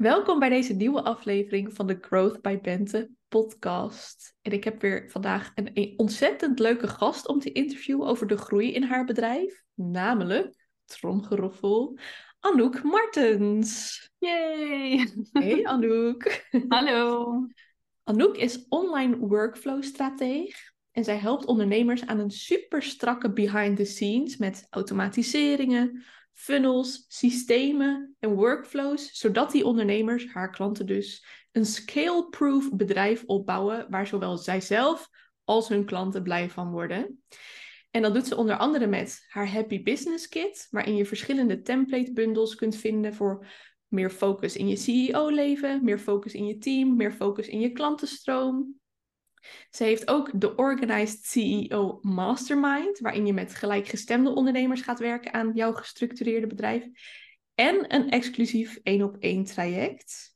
Welkom bij deze nieuwe aflevering van de Growth by Bente podcast. En ik heb weer vandaag een ontzettend leuke gast om te interviewen over de groei in haar bedrijf, namelijk, tromgeroffel, Anouk Martens. Yay! Hey Anouk. Hallo. Anouk is online workflow strateeg en zij helpt ondernemers aan een super strakke behind the scenes met automatiseringen, funnels, systemen en workflows, zodat die ondernemers, haar klanten dus, een scale-proof bedrijf opbouwen waar zowel zijzelf als hun klanten blij van worden. En dat doet ze onder andere met haar Happy Business Kit, waarin je verschillende template bundles kunt vinden voor meer focus in je CEO-leven, meer focus in je team, meer focus in je klantenstroom. Ze heeft ook de Organized CEO Mastermind, waarin je met gelijkgestemde ondernemers gaat werken aan jouw gestructureerde bedrijf. En een exclusief één op één traject.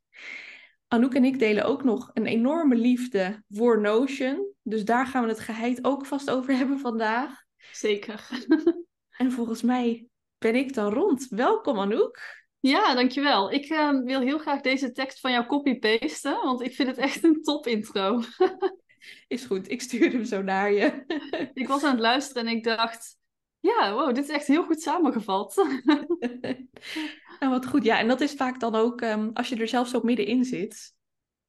Anouk en ik delen ook nog een enorme liefde voor Notion. Dus daar gaan we het geheid ook vast over hebben vandaag. Zeker. en volgens mij ben ik dan rond. Welkom Anouk. Ja, dankjewel. Ik uh, wil heel graag deze tekst van jou copy-pasten, want ik vind het echt een top intro. is goed, ik stuur hem zo naar je. ik was aan het luisteren en ik dacht, ja, wow, dit is echt heel goed samengevat. nou, wat goed. Ja, en dat is vaak dan ook, um, als je er zelf zo middenin zit,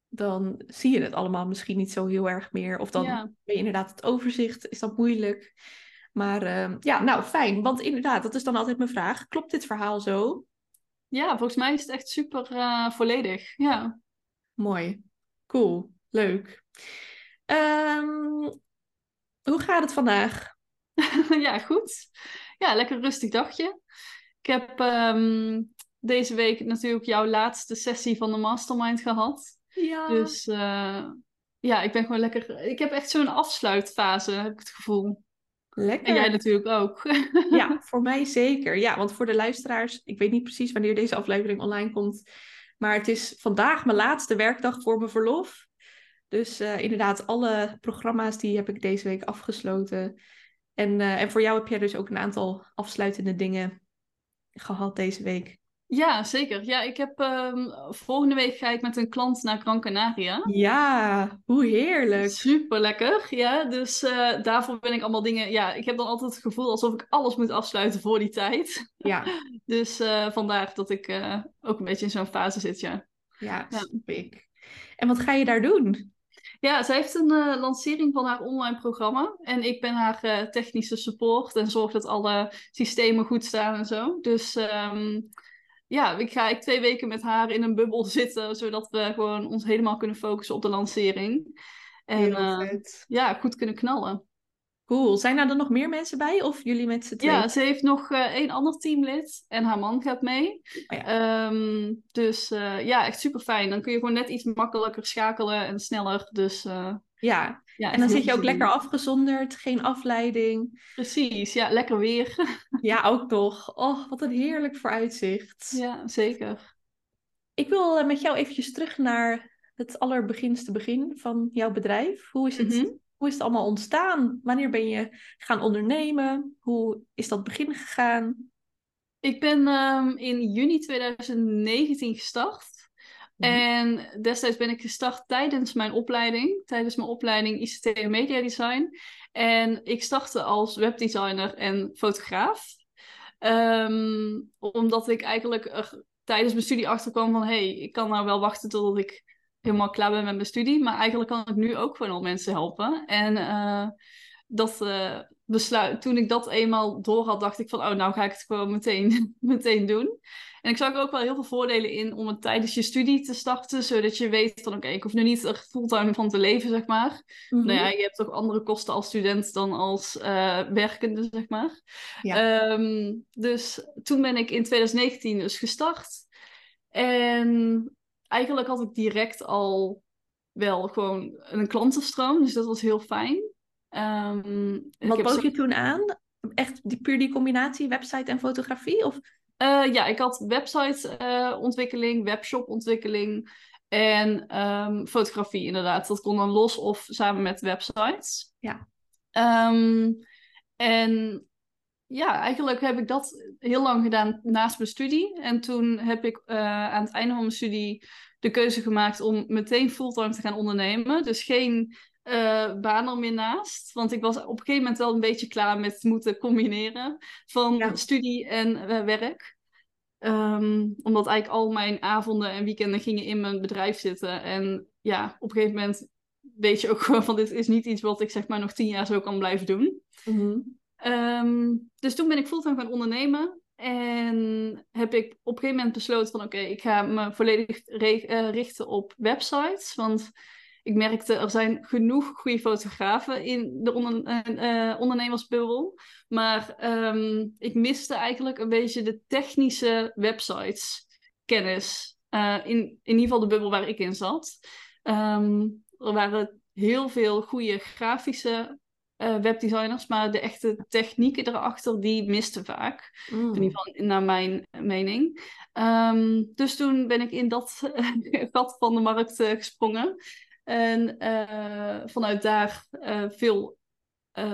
dan zie je het allemaal misschien niet zo heel erg meer. Of dan ja. ben je inderdaad het overzicht, is dat moeilijk. Maar uh, ja, nou fijn, want inderdaad, dat is dan altijd mijn vraag. Klopt dit verhaal zo? Ja, volgens mij is het echt super uh, volledig. Ja. Mooi, cool, leuk. Um, hoe gaat het vandaag? ja, goed. Ja, lekker rustig dagje. Ik heb um, deze week natuurlijk jouw laatste sessie van de mastermind gehad. Ja. Dus uh, ja, ik ben gewoon lekker. Ik heb echt zo'n afsluitfase, heb ik het gevoel. Lekker. En jij natuurlijk ook. ja, voor mij zeker. Ja, want voor de luisteraars, ik weet niet precies wanneer deze aflevering online komt. Maar het is vandaag mijn laatste werkdag voor mijn verlof. Dus uh, inderdaad, alle programma's die heb ik deze week afgesloten. En, uh, en voor jou heb jij dus ook een aantal afsluitende dingen gehad deze week. Ja, zeker. Ja, ik heb um, volgende week ga ik met een klant naar Gran Canaria. Ja, hoe heerlijk. Super lekker. Ja, dus uh, daarvoor ben ik allemaal dingen. Ja, ik heb dan altijd het gevoel alsof ik alles moet afsluiten voor die tijd. Ja. dus uh, vandaar dat ik uh, ook een beetje in zo'n fase zit, ja. Ja, ja. ik. En wat ga je daar doen? Ja, zij heeft een uh, lancering van haar online programma. En ik ben haar uh, technische support en zorg dat alle systemen goed staan en zo. Dus um, ja, ik ga ik twee weken met haar in een bubbel zitten, zodat we gewoon ons helemaal kunnen focussen op de lancering. En uh, ja, goed kunnen knallen. Cool. Zijn er dan nog meer mensen bij of jullie met z'n tweeën? Ja, ze heeft nog uh, één ander teamlid en haar man gaat mee. Oh ja. um, dus uh, ja, echt super fijn. Dan kun je gewoon net iets makkelijker schakelen en sneller. Dus uh, ja. ja, en dan zit je ook lekker afgezonderd, geen afleiding. Precies, ja, lekker weer. ja, ook toch. Oh, wat een heerlijk vooruitzicht. Ja, zeker. Ik wil met jou eventjes terug naar het allerbeginste begin van jouw bedrijf. Hoe is het? Mm -hmm. Hoe is het allemaal ontstaan? Wanneer ben je gaan ondernemen? Hoe is dat begin gegaan? Ik ben um, in juni 2019 gestart. Mm -hmm. En destijds ben ik gestart tijdens mijn opleiding, tijdens mijn opleiding ICT en Media Design. En ik startte als webdesigner en fotograaf. Um, omdat ik eigenlijk er tijdens mijn studie achterkwam van... hé, hey, ik kan nou wel wachten totdat ik helemaal klaar ben met mijn studie. Maar eigenlijk kan ik nu ook gewoon al mensen helpen. En uh, dat uh, besluit, toen ik dat eenmaal door had, dacht ik van, oh, nou ga ik het gewoon meteen, meteen doen. En ik zag er ook wel heel veel voordelen in om het tijdens je studie te starten, zodat je weet van, oké, okay, ik hoef nu niet er fulltime van te leven, zeg maar. Mm -hmm. Nou ja, je hebt toch andere kosten als student dan als uh, werkende, zeg maar. Ja. Um, dus toen ben ik in 2019 dus gestart. En eigenlijk had ik direct al wel gewoon een klantenstroom. Dus dat was heel fijn. Um, Wat bood zo... je toen aan? Echt die, puur die combinatie website en fotografie? Of? Uh, ja, ik had website-ontwikkeling, uh, webshop-ontwikkeling en um, fotografie inderdaad. Dat kon dan los of samen met websites. Ja. Um, en ja, eigenlijk heb ik dat heel lang gedaan naast mijn studie. En toen heb ik uh, aan het einde van mijn studie de keuze gemaakt om meteen fulltime te gaan ondernemen. Dus geen uh, baan er meer naast. Want ik was op een gegeven moment wel een beetje klaar met moeten combineren van studie en uh, werk. Um, omdat eigenlijk al mijn avonden en weekenden gingen in mijn bedrijf zitten. En ja, op een gegeven moment weet je ook gewoon van dit is niet iets wat ik zeg maar nog tien jaar zo kan blijven doen. Mm Um, dus toen ben ik fulltime gaan ondernemen. En heb ik op een gegeven moment besloten van oké, ik ga me volledig uh, richten op websites. Want ik merkte, er zijn genoeg goede fotografen in de onder, uh, ondernemersbubbel. Maar um, ik miste eigenlijk een beetje de technische websites kennis. In, in ieder geval de bubbel waar ik in zat. Um, er waren heel veel goede grafische uh, webdesigners, maar de echte technieken erachter, die misten vaak. Mm. In ieder geval naar mijn mening. Um, dus toen ben ik in dat gat van de markt uh, gesprongen. En uh, vanuit daar veel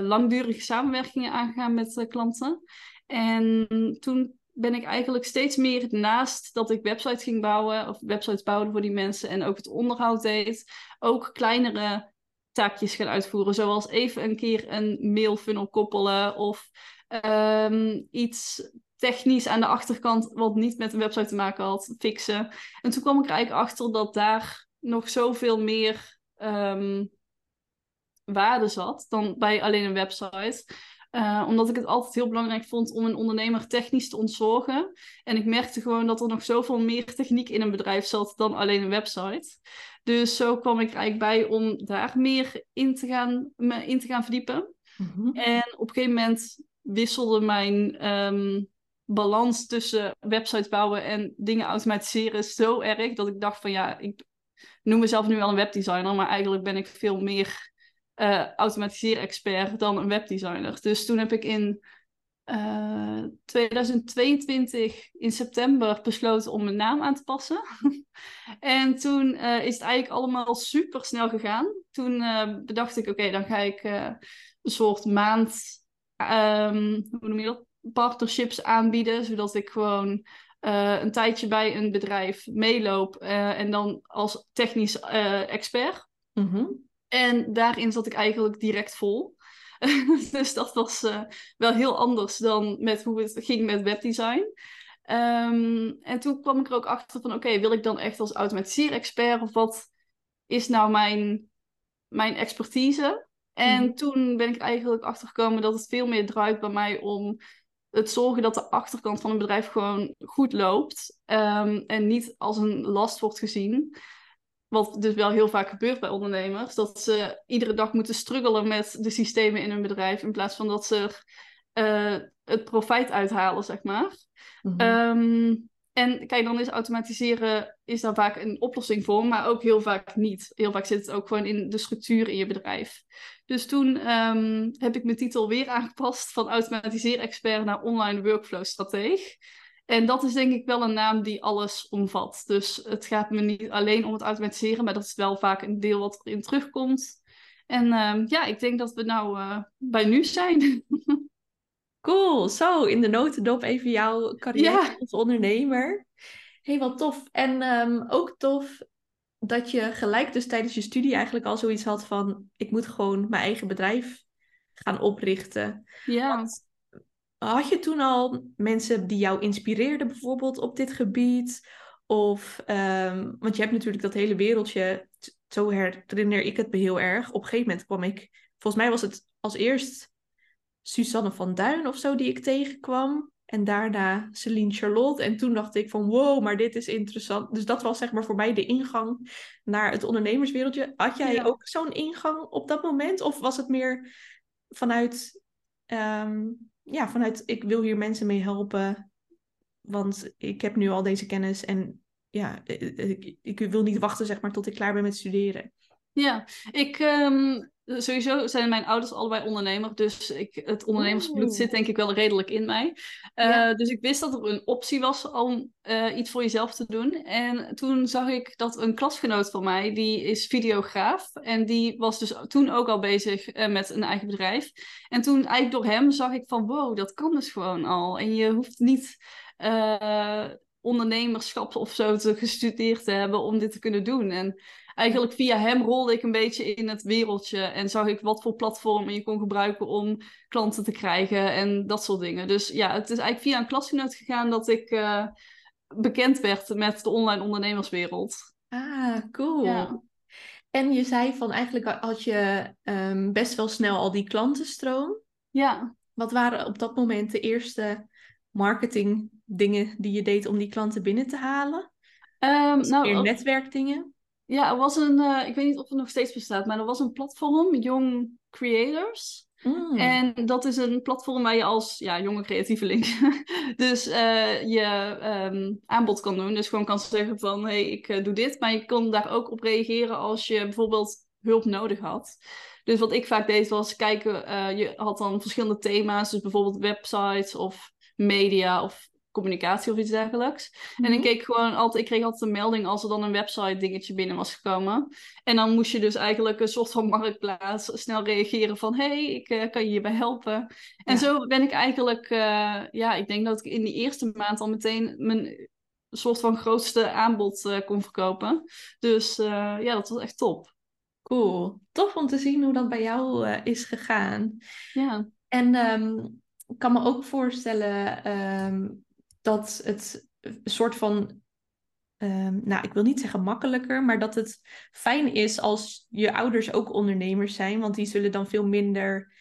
langdurige samenwerkingen aangegaan met klanten. En toen ben ik eigenlijk steeds meer naast dat ik websites ging bouwen, of websites bouwde voor die mensen en ook het onderhoud deed, ook kleinere taakjes gaan uitvoeren. Zoals even een keer een mailfunnel koppelen of um, iets technisch aan de achterkant wat niet met een website te maken had, fixen. En toen kwam ik er eigenlijk achter dat daar nog zoveel meer um, waarde zat dan bij alleen een website. Uh, omdat ik het altijd heel belangrijk vond om een ondernemer technisch te ontzorgen. En ik merkte gewoon dat er nog zoveel meer techniek in een bedrijf zat dan alleen een website. Dus zo kwam ik eigenlijk bij om daar meer in te gaan, me in te gaan verdiepen. Mhm. En op een gegeven moment wisselde mijn um, balans tussen websites bouwen en dingen automatiseren zo erg dat ik dacht van ja, ik noem mezelf nu wel een webdesigner, maar eigenlijk ben ik veel meer uh, automatiseren-expert dan een webdesigner. Dus toen heb ik in 2022 eh, in september besloten om mijn naam aan te passen. en toen uh, is het eigenlijk allemaal super snel gegaan. Toen bedacht ik, oké, dan ga ik een soort maand, um, hoe noem je dat, partnerships aanbieden, zodat ik gewoon een tijdje bij een bedrijf meeloop en dan als technisch expert. Mm En daarin zat ik eigenlijk direct vol. dus dat was uh, wel heel anders dan met hoe het ging met webdesign. Um, en toen kwam ik er ook achter van, oké, wil ik dan echt als automatiseren-expert of wat is nou mijn, mijn expertise? En mm. toen ben ik eigenlijk achtergekomen dat het veel meer draait bij mij om het zorgen dat de achterkant van een bedrijf gewoon goed loopt um, en niet als een last wordt gezien. Wat dus wel heel vaak gebeurt bij ondernemers. Dat ze iedere dag moeten struggelen met de systemen in hun bedrijf. In plaats van dat ze er uh, het profijt uithalen, zeg maar. Mm -hmm. en kijk, dan is automatiseren is daar vaak een oplossing voor, maar ook heel vaak niet. Heel vaak zit het ook gewoon in de structuur in je bedrijf. Dus toen um, heb ik mijn titel weer aangepast van automatiseren-expert naar online workflow-strateeg. En dat is denk ik wel een naam die alles omvat. Dus het gaat me niet alleen om het automatiseren, maar dat is wel vaak een deel wat erin terugkomt. En uh, ja, ik denk dat we nou uh, bij nu zijn. cool, zo in de notendop even jouw carrière als ondernemer. hey, wat tof. En um, ook tof dat je gelijk dus tijdens je studie eigenlijk al zoiets had van... ik moet gewoon mijn eigen bedrijf gaan oprichten. Ja. Want had je toen al mensen die jou inspireerden bijvoorbeeld op dit gebied? Of, um, want je hebt natuurlijk dat hele wereldje, zo herinner ik het me heel erg. Op een gegeven moment kwam ik, volgens mij was het als eerst Suzanne van Duin of zo die ik tegenkwam. En daarna Celine Charlotte. En toen dacht ik van wow, maar dit is interessant. Dus dat was zeg maar voor mij de ingang naar het ondernemerswereldje. Had jij ook zo'n ingang op dat moment? Of was het meer vanuit um, ja, vanuit ik wil hier mensen mee helpen. Want ik heb nu al deze kennis en ja, ik, ik wil niet wachten zeg maar tot ik klaar ben met studeren. Ja, ik, um, sowieso zijn mijn ouders allebei ondernemer, dus ik, het ondernemersbloed zit denk ik wel redelijk in mij. Eh, Ja. Dus ik wist dat er een optie was om eh, iets voor jezelf te doen. En toen zag ik dat een klasgenoot van mij, die is videograaf. En die was dus toen ook al bezig eh, met een eigen bedrijf. En toen eigenlijk door hem zag ik van, wow, dat kan dus gewoon al. En je hoeft niet... ondernemerschap of zo te gestudeerd te hebben om dit te kunnen doen. En eigenlijk via hem rolde ik een beetje in het wereldje en zag ik wat voor platformen je kon gebruiken om klanten te krijgen en dat soort dingen. Dus ja, het is eigenlijk via een klasgenoot gegaan dat ik eh, bekend werd met de online ondernemerswereld. Ah, cool. Ja. En je zei van eigenlijk had je ehm, best wel snel al die klantenstroom. Ja, Wat waren op dat moment de eerste marketing dingen die je deed om die klanten binnen te halen? Het nou, meer netwerkdingen? Ja, er was een, eh, ik weet niet of het nog steeds bestaat, maar er was een platform, Young Creators. Mm. En dat is een platform waar je als ja, jonge creatieveling dus eh, je ehm, aanbod kan doen. Dus gewoon kan zeggen van, hé, hey, ik eh, doe dit. Maar je kon daar ook op reageren als je bijvoorbeeld hulp nodig had. Dus wat ik vaak deed was kijken, je had dan verschillende thema's. Dus bijvoorbeeld websites of media of communicatie of iets dergelijks. En Mhm. ik keek gewoon altijd, ik kreeg altijd een melding als er dan een website dingetje binnen was gekomen. En dan moest je dus eigenlijk een soort van marktplaats snel reageren van hey, ik eh, kan je hierbij helpen. En Ja. zo ben ik eigenlijk, eh, ja, ik denk dat ik in die eerste maand al meteen mijn soort van grootste aanbod eh, kon verkopen. Dus ja, dat was echt top. Cool. Tof om te zien hoe dat bij jou is gegaan. Ja, En ehm, ik kan me ook voorstellen ehm, dat het een soort van, ehm, nou, ik wil niet zeggen makkelijker, maar dat het fijn is als je ouders ook ondernemers zijn, want die zullen dan veel minder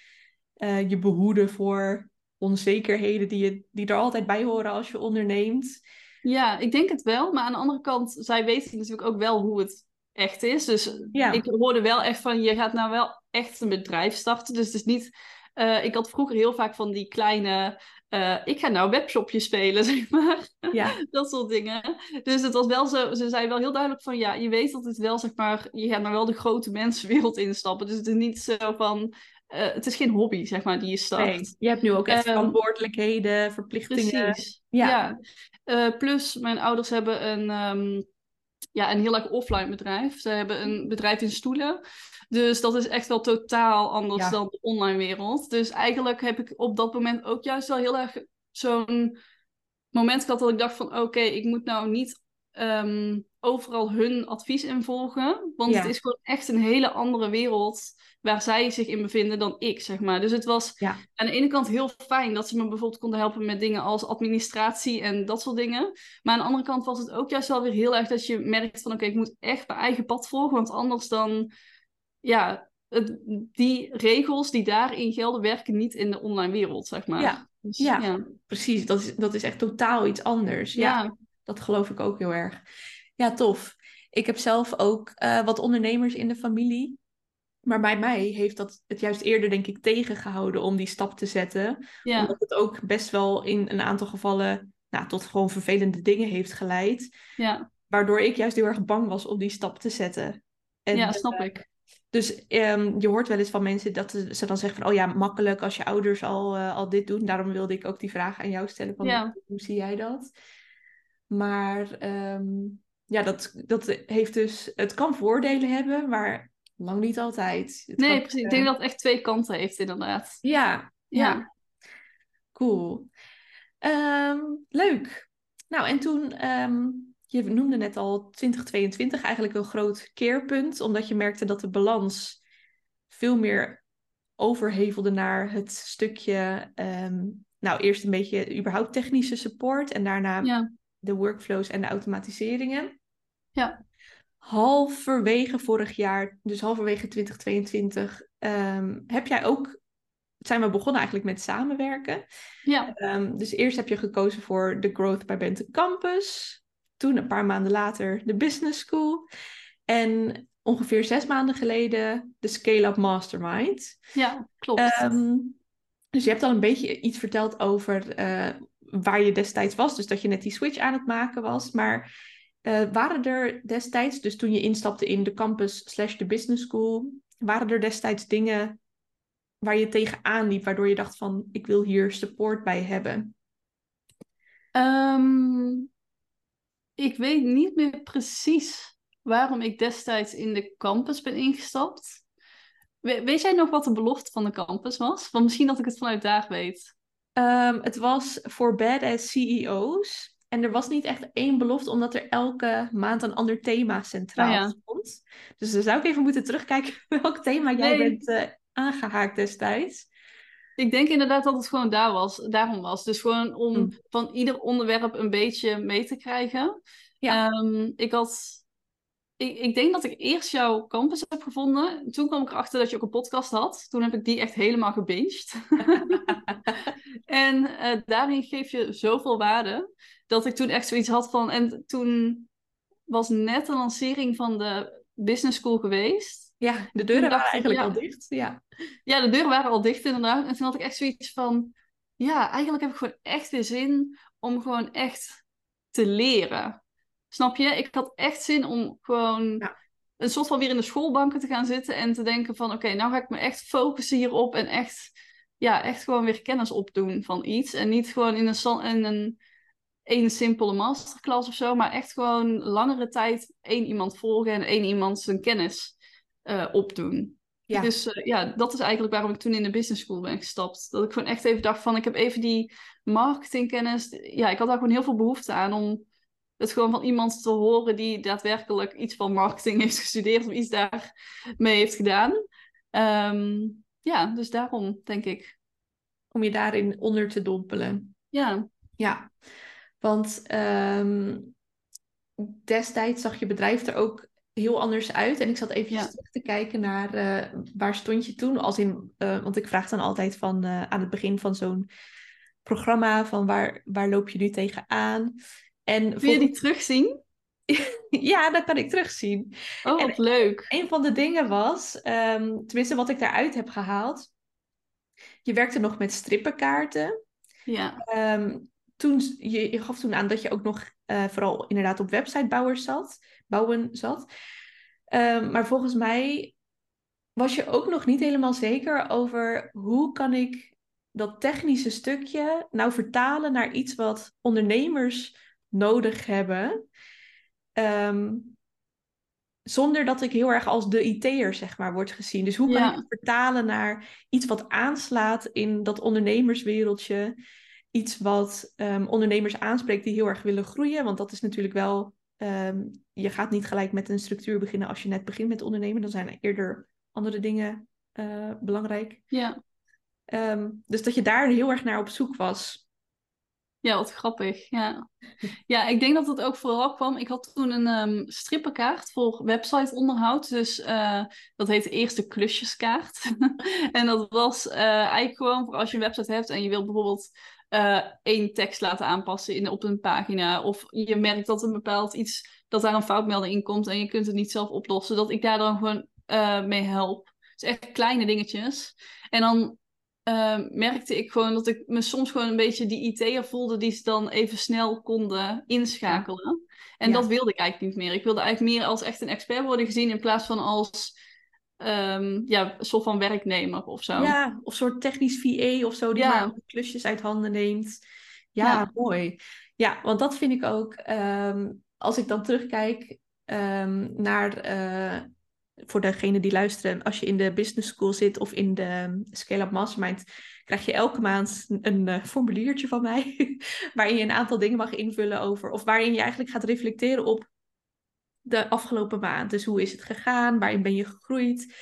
eh, je behoeden voor onzekerheden die, je, die er altijd bij horen als je onderneemt. ja, ik denk het wel. Maar aan de andere kant, zij weten natuurlijk ook wel hoe het echt is. Dus Ja. ik hoorde wel echt van, je gaat nou wel echt een bedrijf starten. Dus het is niet... eh, ik had vroeger heel vaak van die kleine... eh, ik ga nou webshopjes spelen, zeg maar. Ja, dat soort dingen. Dus het was wel zo, ze zei wel heel duidelijk van ja, je weet dat het wel zeg maar, je gaat nou wel de grote mensenwereld instappen. Dus het is niet zo van, eh, het is geen hobby zeg maar die je start. nee. Je hebt nu ook echt Ehm, verantwoordelijkheden, verplichtingen. Precies. Ja. Ja. Eh, plus mijn ouders hebben een, ehm, ja, een heel erg offline bedrijf. Ze hebben een bedrijf in stoelen. Dus dat is echt wel totaal anders Ja. dan de online wereld. Dus eigenlijk heb ik op dat moment ook juist wel heel erg zo'n moment gehad dat ik dacht van oké, ik moet nou niet ehm, overal hun advies in volgen. Want Ja. het is gewoon echt een hele andere wereld waar zij zich in bevinden dan ik, zeg maar. Dus het was Ja. aan de ene kant heel fijn dat ze me bijvoorbeeld konden helpen met dingen als administratie en dat soort dingen. Maar aan de andere kant was het ook juist wel weer heel erg dat je merkt van oké, ik moet echt mijn eigen pad volgen. Want anders dan, ja, het- die regels die daarin gelden werken niet in de online wereld, zeg maar. Ja. Dus, Ja. ja. Precies, dat is, dat is echt totaal iets anders. Ja, Ja. dat geloof ik ook heel erg. Ja, tof. Ik heb zelf ook eh, wat ondernemers in de familie. Maar bij mij heeft dat het juist eerder, denk ik, tegengehouden om die stap te zetten. ja. Omdat het ook best wel in een aantal gevallen nou, tot gewoon vervelende dingen heeft geleid. ja. Waardoor ik juist heel erg bang was om die stap te zetten. En, ja, snap eh, ik. Dus ehm, je hoort wel eens van mensen dat ze dan zeggen van... oh ja, makkelijk als je ouders al, eh, al dit doen. Daarom wilde ik ook die vraag aan jou stellen van Ja. hoe zie jij dat? Maar ehm, ja, dat, dat heeft dus... Het kan voordelen hebben, maar lang niet altijd. Het Nee, kan, precies. Ik eh, denk dat het echt twee kanten heeft, inderdaad. Ja, ja, Ja. cool. Ehm, leuk. Nou, en toen... je noemde net al 2022 eigenlijk een groot keerpunt, omdat je merkte dat de balans veel meer overhevelde naar het stukje, ehm, nou eerst een beetje überhaupt technische support en daarna Ja. de workflows en de automatiseringen. Ja. Halverwege vorig jaar, dus halverwege 2022, ehm, heb jij ook, zijn we begonnen eigenlijk met samenwerken. Ja. Ehm, dus eerst heb je gekozen voor de Growth bij Bente Campus. Toen, een paar maanden later, de Business School. En ongeveer zes maanden geleden de Scale Up Mastermind. ja, klopt. Ehm, dus je hebt al een beetje iets verteld over eh, waar je destijds was. Dus dat je net die switch aan het maken was. Maar eh, waren er destijds, dus toen je instapte in de campus slash de business school... waren er destijds dingen waar je tegenaan liep, waardoor je dacht van ik wil hier support bij hebben? Ehm, ik weet niet meer precies waarom ik destijds in de campus ben ingestapt. weet jij nog wat de belofte van de campus was? Want misschien dat ik het vanuit daar weet. Ehm, het was voor badass CEO's. En er was niet echt één belofte, omdat er elke maand een ander thema centraal oh stond. Dus dan zou ik even moeten terugkijken welk thema jij bent uh, aangehaakt destijds. Ik denk inderdaad dat het gewoon daar was, daarom was. Dus gewoon om hm. van ieder onderwerp een beetje mee te krijgen. Ja. Ehm, ik had ik, ik, denk dat ik eerst jouw campus heb gevonden. Toen kwam ik erachter dat je ook een podcast had. Toen heb ik die echt helemaal gebinged. en uh, daarin geef je zoveel waarde. Dat ik toen echt zoiets had van... En toen was net de lancering van de business school geweest. Ja, de deuren waren eigenlijk al dicht. Ja. ja, de deuren waren al dicht inderdaad. En toen had ik echt zoiets van... Ja, eigenlijk heb ik gewoon echt weer zin om gewoon echt te leren. Snap je? Ik had echt zin om gewoon een soort van weer in de schoolbanken te gaan zitten en te denken van oké, nou ga ik me echt focussen hierop en echt, ja, echt gewoon weer kennis opdoen van iets. En niet gewoon in een, in een één simpele masterclass of zo, maar echt gewoon langere tijd één iemand volgen en één iemand zijn kennis uh, opdoen. Ja. Dus uh, ja, dat is eigenlijk waarom ik toen in de business school ben gestapt. Dat ik gewoon echt even dacht van, ik heb even die marketingkennis. Ja, ik had daar gewoon heel veel behoefte aan om het gewoon van iemand te horen die daadwerkelijk iets van marketing heeft gestudeerd of iets daarmee heeft gedaan. Ehm, ja, dus daarom denk ik. Om je daarin onder te dompelen. Ja. Ja, want ehm, destijds zag je bedrijf er ook heel anders uit. En ik zat even terug te kijken naar uh, waar stond je toen. Als in, uh, want ik vraag dan altijd van uh, aan het begin van zo'n programma van waar, waar loop je nu tegenaan? En Wil je die terugzien? ja, dat kan ik terugzien. Oh, wat leuk. Een van de dingen was, um, tenminste wat ik daaruit heb gehaald. Je werkte nog met strippenkaarten. Ja. Um, toen, je, je, gaf toen aan dat je ook nog uh, vooral inderdaad op websitebouwers zat, bouwen zat. Um, maar volgens mij was je ook nog niet helemaal zeker over hoe kan ik dat technische stukje nou vertalen naar iets wat ondernemers nodig hebben. Ehm, zonder dat ik heel erg als de IT'er, zeg maar, word gezien. Dus hoe kan ik het vertalen naar iets wat aanslaat in dat ondernemerswereldje? Iets wat um, ondernemers aanspreekt die heel erg willen groeien. Want dat is natuurlijk wel... Um, je gaat niet gelijk met een structuur beginnen als je net begint met ondernemen. Dan zijn er eerder andere dingen uh, belangrijk. Ja. dus dat je daar heel erg naar op zoek was. Ja, wat grappig. Ja. ja, ik denk dat het ook vooral kwam. Ik had toen een um, strippenkaart voor websiteonderhoud. Dus uh, dat heet eerste klusjeskaart. en dat was uh, eigenlijk gewoon voor als je een website hebt en je wilt bijvoorbeeld uh, één tekst laten aanpassen in, op een pagina. Of je merkt dat een bepaald iets, dat daar een foutmelding in komt en je kunt het niet zelf oplossen. Dat ik daar dan gewoon mee help. Dus echt kleine dingetjes. En dan Ehm, merkte ik gewoon dat ik me soms gewoon een beetje die IT'er voelde die ze dan even snel konden inschakelen. En dat wilde ik eigenlijk niet meer. Ik wilde eigenlijk meer als echt een expert worden gezien in plaats van als um, ja, een soort van werknemer of zo. Ja, of soort technisch VA of zo die maar klusjes uit handen neemt. Ja, mooi. Ja, want dat vind ik ook, ehm, als ik dan terugkijk naar uh, voor degene die luisteren, als je in de business school zit of in de Scale-up Mastermind, krijg je elke maand een uh, formuliertje van mij, waarin je een aantal dingen mag invullen over, of waarin je eigenlijk gaat reflecteren op de afgelopen maand. Dus hoe is het gegaan? Waarin ben je gegroeid?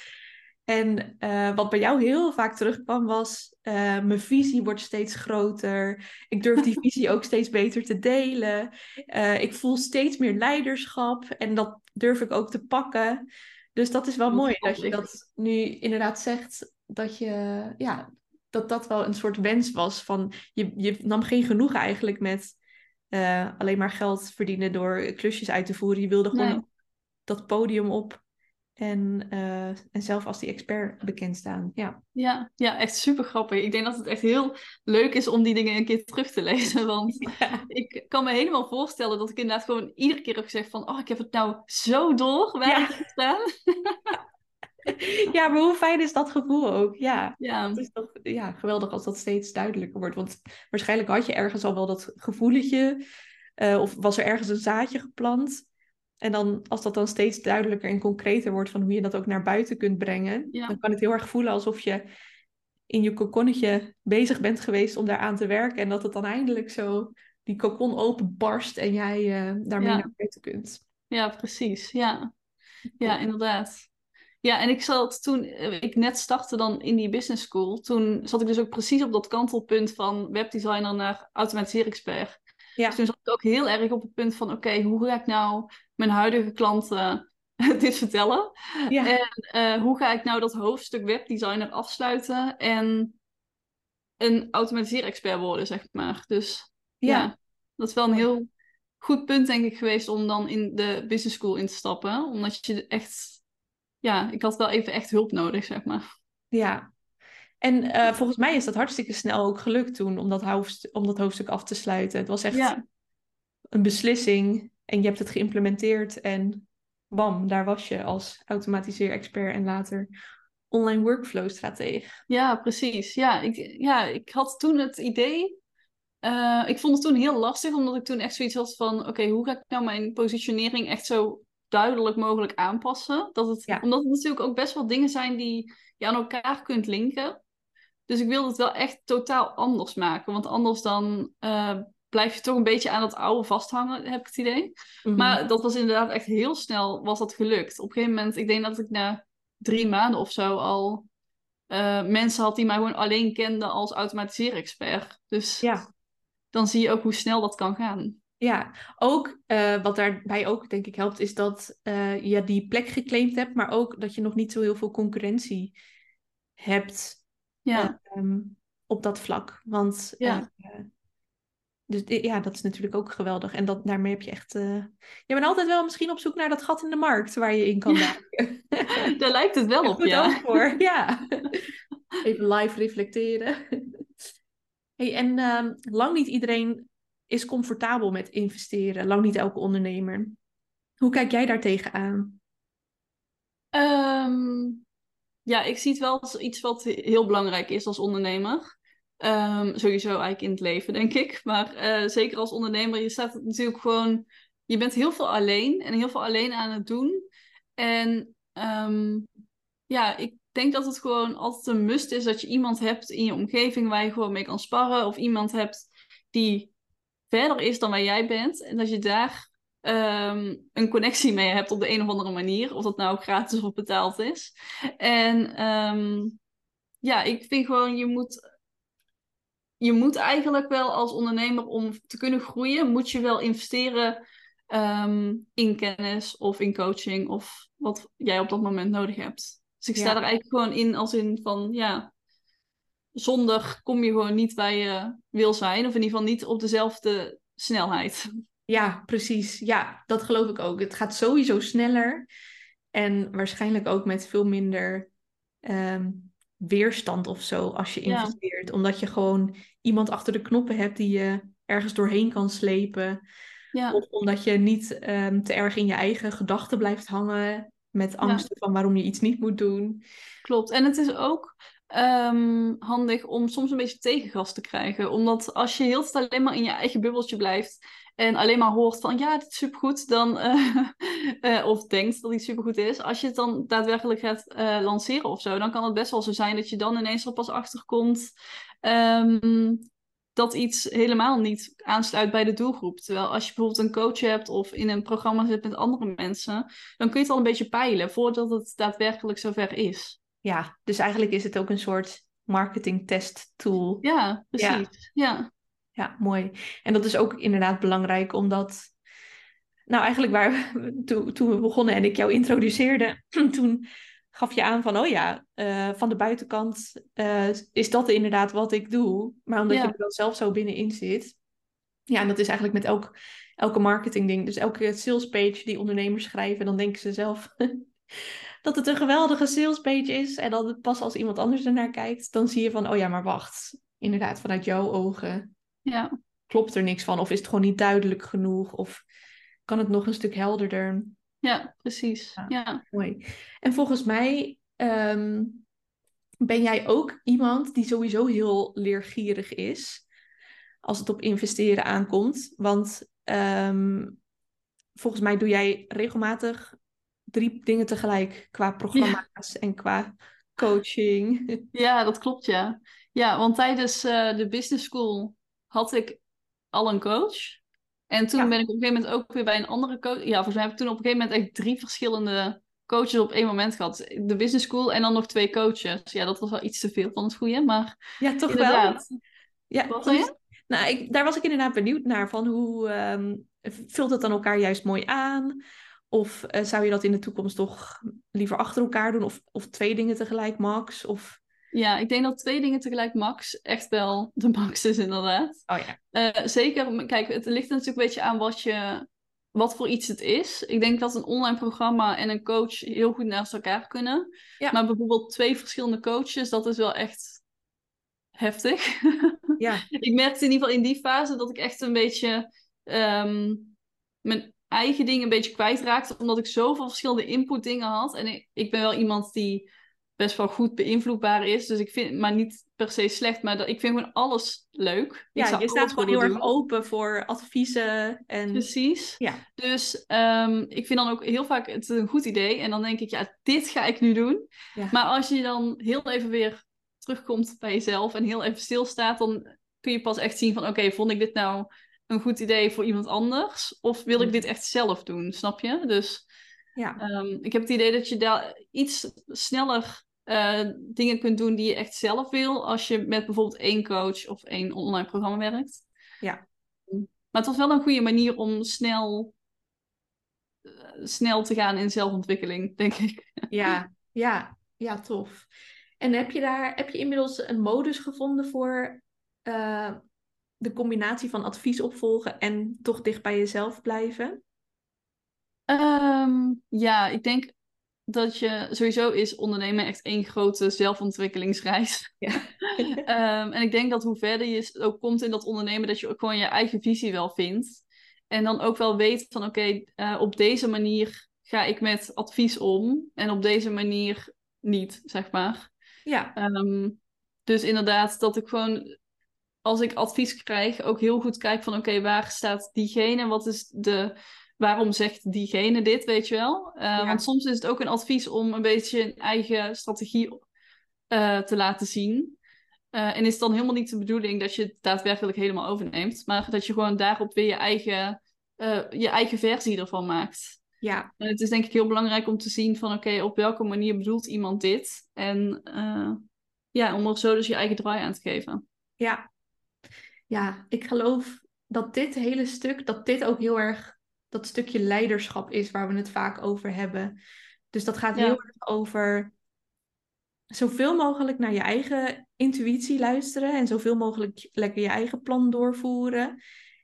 En uh, wat bij jou heel vaak terugkwam was, uh, mijn visie wordt steeds groter. Ik durf die visie ook steeds beter te delen. ik voel steeds meer leiderschap en dat durf ik ook te pakken. Dus dat is wel mooi dat je dat nu inderdaad zegt, dat je, ja, dat dat wel een soort wens was van, je, je nam geen genoeg eigenlijk met uh, alleen maar geld verdienen door klusjes uit te voeren. Je wilde gewoon dat podium op en, uh, en zelf als die expert bekend staan. Ja. Ja, ja, echt super grappig. Ik denk dat het echt heel leuk is om die dingen een keer terug te lezen. Want ik kan me helemaal voorstellen dat ik inderdaad gewoon iedere keer heb gezegd van... Oh, ik heb het nou zo door waar ja. ik staan. ja, maar hoe fijn is dat gevoel ook? Ja, Ja, het is toch ja, geweldig als dat steeds duidelijker wordt. Want waarschijnlijk had je ergens al wel dat gevoeletje. eh, of was er ergens een zaadje geplant. En dan, als dat dan steeds duidelijker en concreter wordt van hoe je dat ook naar buiten kunt brengen, Ja. dan kan het heel erg voelen alsof je in je kokonnetje bezig bent geweest om daaraan te werken. En dat het dan eindelijk zo die kokon openbarst en jij eh, daarmee Ja. naar buiten kunt. ja, precies. Ja. ja, inderdaad. Ja, en ik zat toen eh, ik net startte dan in die business school, toen zat ik dus ook precies op dat kantelpunt van webdesigner naar automatiseringsexpert. Ja. Dus toen zat ik ook heel erg op het punt van, oké, hoe ga ik nou mijn huidige klanten dit vertellen? Ja. En eh, hoe ga ik nou dat hoofdstuk webdesigner afsluiten en een automatiseringsexpert worden, zeg maar. Dus ja. Ja. dat is wel een heel goed punt, denk ik, geweest om dan in de business school in te stappen. Omdat je echt, ja, ik had wel even echt hulp nodig, zeg maar. Ja. En eh, volgens mij is dat hartstikke snel ook gelukt toen om dat, hoofdstuk, om dat hoofdstuk af te sluiten. Het was echt Ja. een beslissing en je hebt het geïmplementeerd en bam, daar was je als automatiseer-expert en later online workflow-strateeg. Ja, precies. Ja ik, ja, ik had toen het idee. eh, ik vond het toen heel lastig, omdat ik toen echt zoiets had van: oké, hoe ga ik nou mijn positionering echt zo duidelijk mogelijk aanpassen? Dat het, Ja. Omdat het natuurlijk ook best wel dingen zijn die je aan elkaar kunt linken. Dus ik wilde het wel echt totaal anders maken, want anders dan eh, blijf je toch een beetje aan het oude vasthangen, heb ik het idee. Mhm. Maar dat was inderdaad echt heel snel was dat gelukt. Op een gegeven moment, ik denk dat ik na drie maanden of zo al eh, mensen had die mij gewoon alleen kenden als automatiseren-expert. Dus Ja. dan zie je ook hoe snel dat kan gaan. Ja, ook eh, wat daarbij ook denk ik helpt, is dat eh, je die plek geclaimd hebt, maar ook dat je nog niet zo heel veel concurrentie hebt Ja, ehm, op dat vlak. Want Ja. eh, dus ja, dat is natuurlijk ook geweldig. En dat, daarmee heb je echt. Je bent altijd wel misschien op zoek naar dat gat in de markt waar je in kan Ja. daar lijkt het wel op, ja. voor, ja. Even live reflecteren. Hey, en ehm, lang niet iedereen is comfortabel met investeren. Lang niet elke ondernemer. Hoe kijk jij daar tegenaan? Ehm, ja, ik zie het wel als iets wat heel belangrijk is als ondernemer. Ehm, sowieso eigenlijk in het leven, denk ik. Maar eh, zeker als ondernemer, je staat natuurlijk gewoon... Je bent heel veel alleen en heel veel alleen aan het doen. En ehm, ja, ik denk dat het gewoon altijd een must is dat je iemand hebt in je omgeving waar je gewoon mee kan sparren. Of iemand hebt die verder is dan waar jij bent. En dat je daar ehm, een connectie mee hebt op de een of andere manier. Of dat nou gratis of betaald is. En ehm, ja, ik vind gewoon, je moet, je moet eigenlijk wel als ondernemer om te kunnen groeien, moet je wel investeren ehm, in kennis of in coaching of wat jij op dat moment nodig hebt. Dus ik sta Ja. er eigenlijk gewoon in als in van, ja, zonder kom je gewoon niet waar je wil zijn. Of in ieder geval niet op dezelfde snelheid. Ja, precies. Ja, dat geloof ik ook. Het gaat sowieso sneller. En waarschijnlijk ook met veel minder ehm, weerstand of zo als je Ja. investeert. Omdat je gewoon iemand achter de knoppen hebt die je ergens doorheen kan slepen. Ja, Of omdat je niet ehm, te erg in je eigen gedachten blijft hangen. Met angsten van waarom je iets niet moet doen. klopt. En het is ook ehm, handig om soms een beetje tegengas te krijgen. Omdat als je heel tijd alleen maar in je eigen bubbeltje blijft en alleen maar hoort van ja, dit is supergoed, dan, eh, eh, of denkt dat iets supergoed is, als je het dan daadwerkelijk gaat eh, lanceren of zo, dan kan het best wel zo zijn dat je dan ineens er pas achter komt ehm, dat iets helemaal niet aansluit bij de doelgroep. Terwijl als je bijvoorbeeld een coach hebt of in een programma zit met andere mensen, dan kun je het al een beetje peilen voordat het daadwerkelijk zover is. Ja, dus eigenlijk is het ook een soort marketing test tool. Ja, precies. Ja, Ja, mooi. En dat is ook inderdaad belangrijk, omdat, nou eigenlijk waar we, toen, toen we begonnen en ik jou introduceerde, toen gaf je aan van, oh ja, eh, van de buitenkant eh, is dat inderdaad wat ik doe. Maar omdat Ja. je er dan zelf zo binnenin zit. Ja, en dat is eigenlijk met elk, elke marketingding. Dus elke salespage die ondernemers schrijven, dan denken ze zelf dat het een geweldige salespage is. En dan pas als iemand anders ernaar kijkt, dan zie je van, oh ja, maar wacht. Inderdaad, vanuit jouw ogen ja, klopt er niks van? Of is het gewoon niet duidelijk genoeg? Of kan het nog een stuk helderder? ja, precies. Ja. Ja, Mooi. En volgens mij ehm, ben jij ook iemand die sowieso heel leergierig is als het op investeren aankomt? Want ehm, volgens mij doe jij regelmatig drie dingen tegelijk qua programma's en qua coaching. Ja, dat klopt ja. Ja, want tijdens uh, de business school had ik al een coach. En toen ben ik op een gegeven moment ook weer bij een andere coach. Ja, volgens mij heb ik toen op een gegeven moment echt drie verschillende coaches op één moment gehad. De business school en dan nog twee coaches. Ja, dat was wel iets te veel van het goede, maar ja, toch inderdaad. wel. Ja, Wat je? Nou, ik, daar was ik inderdaad benieuwd naar van hoe um, vult het dan elkaar juist mooi aan? Of uh, zou je dat in de toekomst toch liever achter elkaar doen? Of, of twee dingen tegelijk, max? Of... Ja, ik denk dat twee dingen tegelijk max echt wel de max is, inderdaad. Oh ja. Uh, zeker, kijk, het ligt natuurlijk een beetje aan wat, je, wat voor iets het is. Ik denk dat een online programma en een coach heel goed naast elkaar kunnen. Ja. Maar bijvoorbeeld twee verschillende coaches, dat is wel echt heftig. Ja. ik merkte in ieder geval in die fase dat ik echt een beetje um, mijn eigen dingen een beetje kwijtraakte, omdat ik zoveel verschillende input dingen had. En ik, ik ben wel iemand die best wel goed beïnvloedbaar is. Dus ik vind, maar niet per se slecht, maar dat, ik vind gewoon alles leuk. Ja, je staat gewoon heel erg open voor adviezen. En... Precies. Ja. Dus um, ik vind dan ook heel vaak het een goed idee. En dan denk ik, ja, dit ga ik nu doen. Ja. Maar als je dan heel even weer terugkomt bij jezelf en heel even stilstaat, dan kun je pas echt zien van, oké, vond ik dit nou een goed idee voor iemand anders? Of wil ik dit echt zelf doen, snap je? Dus ja. Um, ik heb het idee dat je daar iets sneller uh, dingen kunt doen die je echt zelf wil, als je met bijvoorbeeld één coach of één online programma werkt. Ja. Maar het was wel een goede manier om snel, uh, snel te gaan in zelfontwikkeling, denk ik. Ja, ja, ja, tof. En heb je daar, heb je inmiddels een modus gevonden voor uh, de combinatie van advies opvolgen en toch dicht bij jezelf blijven? Um, ja, ik denk dat je sowieso is ondernemen echt één grote zelfontwikkelingsreis. Ja. um, en ik denk dat hoe verder je ook komt in dat ondernemen, dat je ook gewoon je eigen visie wel vindt. En dan ook wel weet van oké, okay, uh, op deze manier ga ik met advies om en op deze manier niet, zeg maar. Ja. Um, dus inderdaad, dat ik gewoon als ik advies krijg, ook heel goed kijk van oké, okay, waar staat diegene? Wat is de waarom zegt diegene dit, weet je wel? Uh, ja. Want soms is het ook een advies om een beetje een eigen strategie uh, te laten zien. Uh, en is het dan helemaal niet de bedoeling dat je het daadwerkelijk helemaal overneemt, maar dat je gewoon daarop weer je eigen, je eigen versie ervan maakt. Ja. En het is denk ik heel belangrijk om te zien van oké, okay, op welke manier bedoelt iemand dit? En ja, om er zo dus je eigen draai aan te geven. Ja. Ja, ik geloof dat dit hele stuk, dat dit ook heel erg dat stukje leiderschap is waar we het vaak over hebben. Dus dat gaat heel erg over zoveel mogelijk naar je eigen intuïtie luisteren en zoveel mogelijk lekker je eigen plan doorvoeren.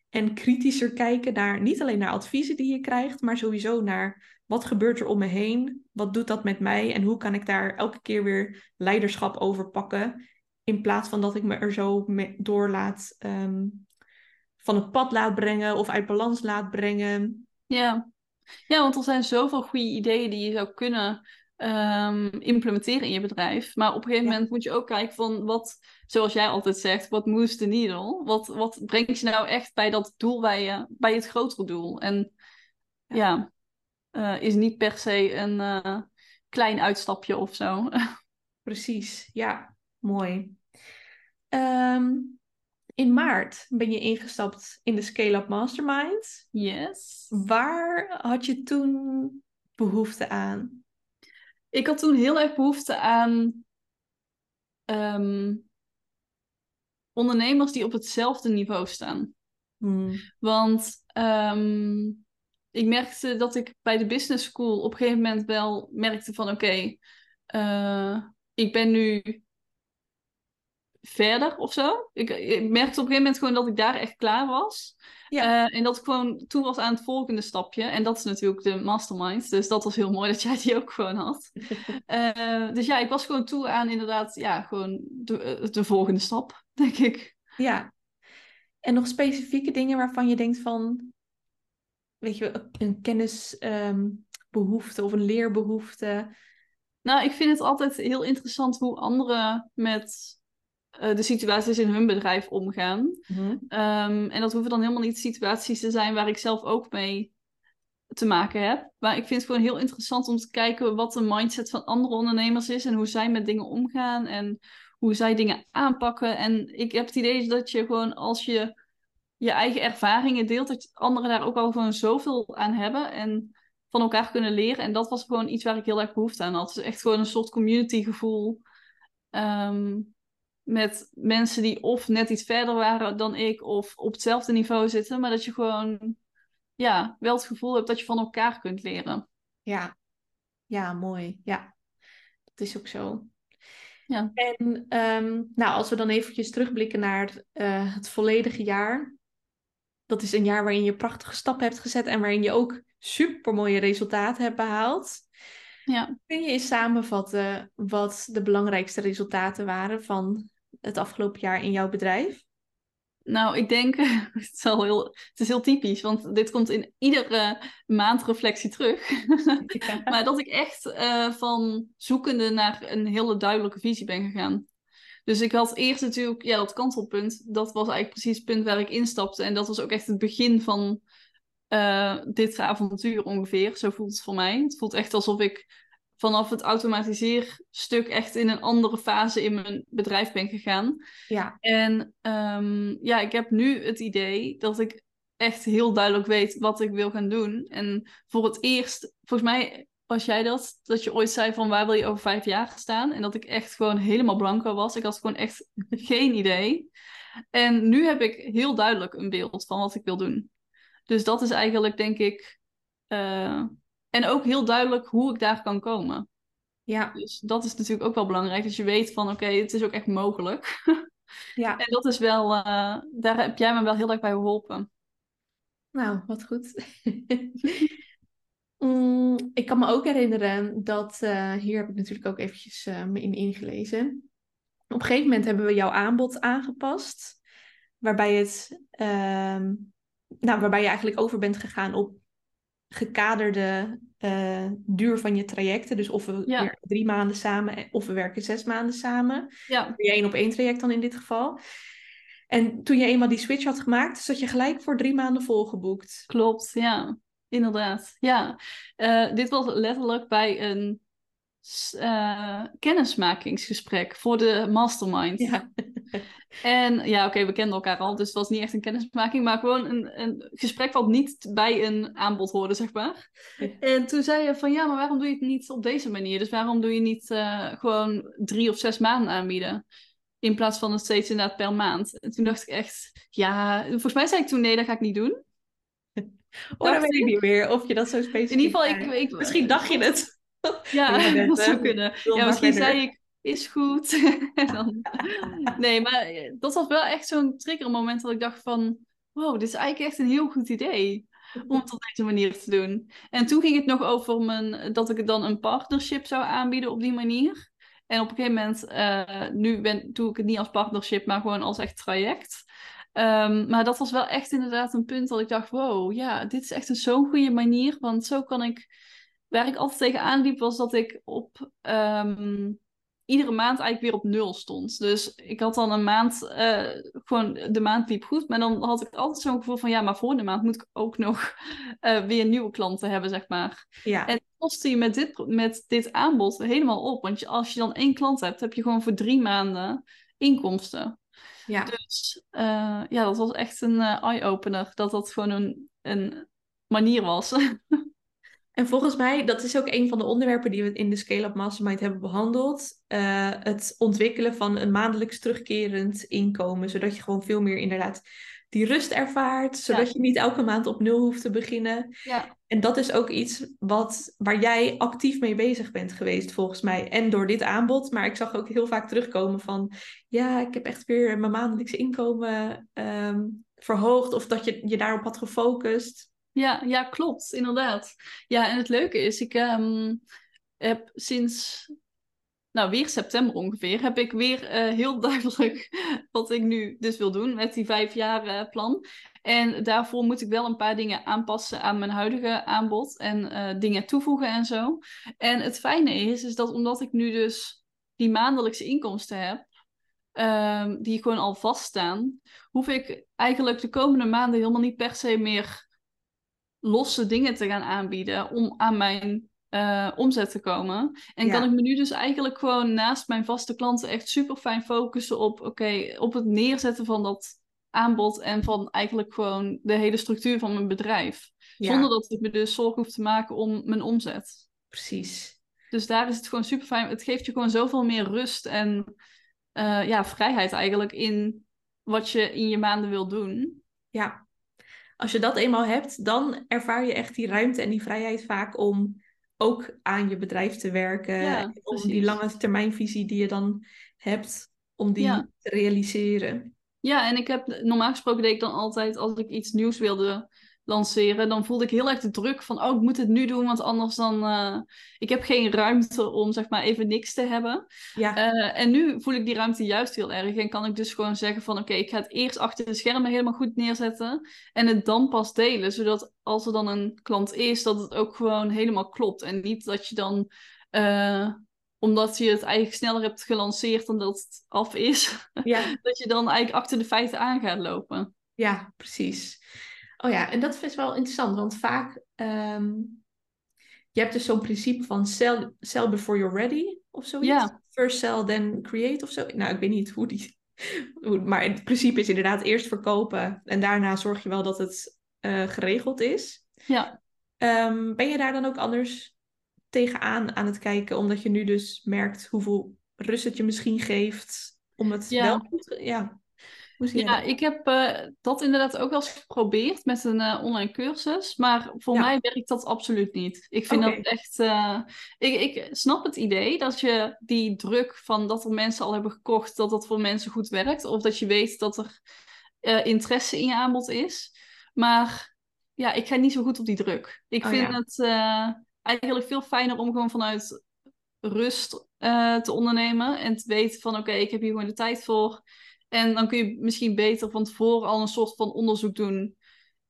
En kritischer kijken naar niet alleen naar adviezen die je krijgt, maar sowieso naar wat gebeurt er om me heen? Wat doet dat met mij? En hoe kan ik daar elke keer weer leiderschap over pakken? In plaats van dat ik me er zo door laat um, van het pad laat brengen of uit balans laat brengen. Ja. ja, want er zijn zoveel goede ideeën die je zou kunnen um, implementeren in je bedrijf. Maar op een gegeven ja. moment moet je ook kijken van wat, zoals jij altijd zegt, wat moves the needle? Wat, wat brengt je nou echt bij dat doel, bij, je, bij het grotere doel? En ja, ja uh, is niet per se een uh, klein uitstapje of zo. Precies, ja, mooi. Um, in maart ben je ingestapt in de Scale Up Mastermind. Yes. Waar had je toen behoefte aan? Ik had toen heel erg behoefte aan um, ondernemers die op hetzelfde niveau staan. Hmm. Want um, ik merkte dat ik bij de business school op een gegeven moment wel merkte van oké, okay, uh, ik ben nu verder of zo. Ik, ik, merkte op een gegeven moment gewoon dat ik daar echt klaar was. Ja. Uh, en dat ik gewoon toe was aan het volgende stapje. En dat is natuurlijk de mastermind. Dus dat was heel mooi dat jij die ook gewoon had. uh, dus ja, ik was gewoon toe aan inderdaad, ja, gewoon de, de volgende stap, denk ik. Ja. En nog specifieke dingen waarvan je denkt van, weet je, een kennisbehoefte um, of een leerbehoefte Nou, ik vind het altijd heel interessant hoe anderen met de situaties in hun bedrijf omgaan. Mhm. Um, en dat hoeven dan helemaal niet situaties te zijn waar ik zelf ook mee te maken heb. Maar ik vind het gewoon heel interessant om te kijken wat de mindset van andere ondernemers is en hoe zij met dingen omgaan en hoe zij dingen aanpakken. En ik heb het idee dat je gewoon als je je eigen ervaringen deelt, dat anderen daar ook al gewoon zoveel aan hebben en van elkaar kunnen leren. En dat was gewoon iets waar ik heel erg behoefte aan had. Dus echt gewoon een soort community gevoel. Ehm, met mensen die of net iets verder waren dan ik, of op hetzelfde niveau zitten, maar dat je gewoon ja, wel het gevoel hebt dat je van elkaar kunt leren. Ja, ja, mooi. Ja, dat is ook zo. Ja. En ehm, nou, als we dan eventjes terugblikken naar uh, het volledige jaar. Dat is een jaar waarin je prachtige stappen hebt gezet en waarin je ook super mooie resultaten hebt behaald. Ja. Kun je eens samenvatten wat de belangrijkste resultaten waren van het afgelopen jaar in jouw bedrijf? Nou, ik denk, het is, heel, het is heel typisch, want dit komt in iedere maandreflectie terug. maar dat ik echt uh, van zoekende naar een hele duidelijke visie ben gegaan. Dus ik had eerst natuurlijk, ja, dat kantelpunt, dat was eigenlijk precies het punt waar ik instapte. En dat was ook echt het begin van uh, dit avontuur ongeveer. Zo voelt het voor mij. Het voelt echt alsof ik vanaf het automatiseerstuk echt in een andere fase in mijn bedrijf ben gegaan. Ja. En um, ja, ik heb nu het idee dat ik echt heel duidelijk weet wat ik wil gaan doen. En voor het eerst, volgens mij was jij dat, dat je ooit zei van waar wil je over vijf jaar staan? En dat ik echt gewoon helemaal blanco was. Ik had gewoon echt geen idee. En nu heb ik heel duidelijk een beeld van wat ik wil doen. Dus dat is eigenlijk, denk ik, uh, en ook heel duidelijk hoe ik daar kan komen. Ja. Dus dat is natuurlijk ook wel belangrijk. Dat je weet van oké, het is ook echt mogelijk. ja. En dat is wel, uh, daar heb jij me wel heel erg bij geholpen. Nou, wat goed. mm, ik kan me ook herinneren dat, uh, hier heb ik natuurlijk ook eventjes uh, me in ingelezen. Op een gegeven moment hebben we jouw aanbod aangepast. Waarbij, het, ehm, nou, waarbij je eigenlijk over bent gegaan op gekaderde uh, duur van je trajecten. Dus of we Ja. werken drie maanden samen of we werken zes maanden samen. Ja, Je één op één traject dan in dit geval. En toen je eenmaal die switch had gemaakt, zat je gelijk voor drie maanden volgeboekt. klopt. Ja, inderdaad. Ja, Eh, dit was letterlijk bij een eh, kennismakingsgesprek voor de mastermind. Ja. En ja, oké, we kenden elkaar al, dus het was niet echt een kennismaking, maar gewoon een, een gesprek wat niet bij een aanbod hoorde, zeg maar. En toen zei je van ja, maar waarom doe je het niet op deze manier? Dus waarom doe je niet eh, gewoon drie of zes maanden aanbieden? In plaats van het steeds inderdaad per maand. En toen dacht ik echt, ja, volgens mij zei ik toen nee, dat ga ik niet doen. Oh, dat weet ik niet meer of je dat zo specifiek In ieder geval, ik, ik, Misschien dacht je het. Ja, dat hè. zou kunnen. Ja, misschien zei ik, is goed. Dan... Nee, maar eh, dat was wel echt zo'n triggermoment dat ik dacht van... Wow, dit is eigenlijk echt een heel goed idee om het op deze manier te doen. En toen ging het nog over mijn, dat ik dan een partnership zou aanbieden op die manier. En op een gegeven moment, eh, nu ben, doe ik het niet als partnership, maar gewoon als echt traject. Ehm, maar dat was wel echt inderdaad een punt dat ik dacht, wow, ja, dit is echt een zo'n goede manier. Want zo kan ik, waar ik altijd tegenaan liep, was dat ik op ehm, iedere maand eigenlijk weer op nul stond. Dus ik had dan een maand, eh, gewoon de maand liep goed, maar dan had ik altijd zo'n gevoel van, ja, maar voor de maand moet ik ook nog eh, weer nieuwe klanten hebben, zeg maar. Ja. En kostte je met dit, met dit aanbod helemaal op. Want als je dan één klant hebt, heb je gewoon voor drie maanden inkomsten. ja. Dus eh, ja, dat was echt een eye-opener. Dat dat gewoon een, een manier was. En volgens mij, dat is ook een van de onderwerpen die we in de Scale Up Mastermind hebben behandeld. eh, het ontwikkelen van een maandelijks terugkerend inkomen. Zodat je gewoon veel meer inderdaad die rust ervaart. Zodat Ja. je niet elke maand op nul hoeft te beginnen. ja, En dat is ook iets wat, waar jij actief mee bezig bent geweest, volgens mij. En door dit aanbod. Maar ik zag ook heel vaak terugkomen van... Ja, ik heb echt weer mijn maandelijks inkomen ehm, verhoogd. Of dat je je daarop had gefocust. Ja, ja, klopt, inderdaad. Ja, en het leuke is, ik ehm, heb sinds nou, weer september ongeveer, heb ik weer eh, heel duidelijk wat ik nu dus wil doen met die vijf jaar eh, plan. En daarvoor moet ik wel een paar dingen aanpassen aan mijn huidige aanbod en eh, dingen toevoegen en zo. En het fijne is, is dat omdat ik nu dus die maandelijkse inkomsten heb, ehm, die gewoon al vaststaan, hoef ik eigenlijk de komende maanden helemaal niet per se meer losse dingen te gaan aanbieden om aan mijn uh, omzet te komen. En kan ik me nu dus eigenlijk gewoon naast mijn vaste klanten echt super fijn focussen op, oké, op het neerzetten van dat aanbod en van eigenlijk gewoon de hele structuur van mijn bedrijf. Zonder dat ik me dus zorgen hoef te maken om mijn omzet. Precies. Dus daar is het gewoon super fijn. Het geeft je gewoon zoveel meer rust en uh, ja, vrijheid eigenlijk in wat je in je maanden wil doen. Ja, als je dat eenmaal hebt, dan ervaar je echt die ruimte en die vrijheid vaak om ook aan je bedrijf te werken. om die lange termijnvisie die je dan hebt, om die te realiseren. Ja, en ik heb normaal gesproken deed ik dan altijd als ik iets nieuws wilde lanceren, dan voelde ik heel erg de druk van, oh, ik moet het nu doen, want anders dan, uh, ik heb geen ruimte om, zeg maar, even niks te hebben. Ja. Uh, en nu voel ik die ruimte juist heel erg en kan ik dus gewoon zeggen van, oké, ik ga het eerst achter de schermen helemaal goed neerzetten en het dan pas delen, zodat als er dan een klant is, dat het ook gewoon helemaal klopt en niet dat je dan... Uh, omdat je het eigenlijk sneller hebt gelanceerd dan dat het af is, ja. dat je dan eigenlijk achter de feiten aan gaat lopen. Ja, precies. Oh ja, en dat is wel interessant, want vaak, um, je hebt dus zo'n principe van sell, sell before you're ready, of zoiets. Ja. First sell, then create, of zo. Nou, ik weet niet hoe die, hoe, maar het principe is inderdaad eerst verkopen en daarna zorg je wel dat het uh, geregeld is. Ja. Um, ben je daar dan ook anders tegenaan aan het kijken, omdat je nu dus merkt hoeveel rust het je misschien geeft om het ja. wel Ja ik heb uh, dat inderdaad ook wel eens geprobeerd met een uh, online cursus. Maar voor mij werkt dat absoluut niet. Ik vind dat echt. Uh, ik, ik snap het idee dat je die druk van dat er mensen al hebben gekocht, dat dat voor mensen goed werkt. Of dat je weet dat er interesse in je aanbod is. Maar ja, ik ga niet zo goed op die druk. Ik oh, vind het eigenlijk veel fijner om gewoon vanuit rust te ondernemen. En te weten van oké, ik heb hier gewoon de tijd voor. En dan kun je misschien beter van tevoren al een soort van onderzoek doen.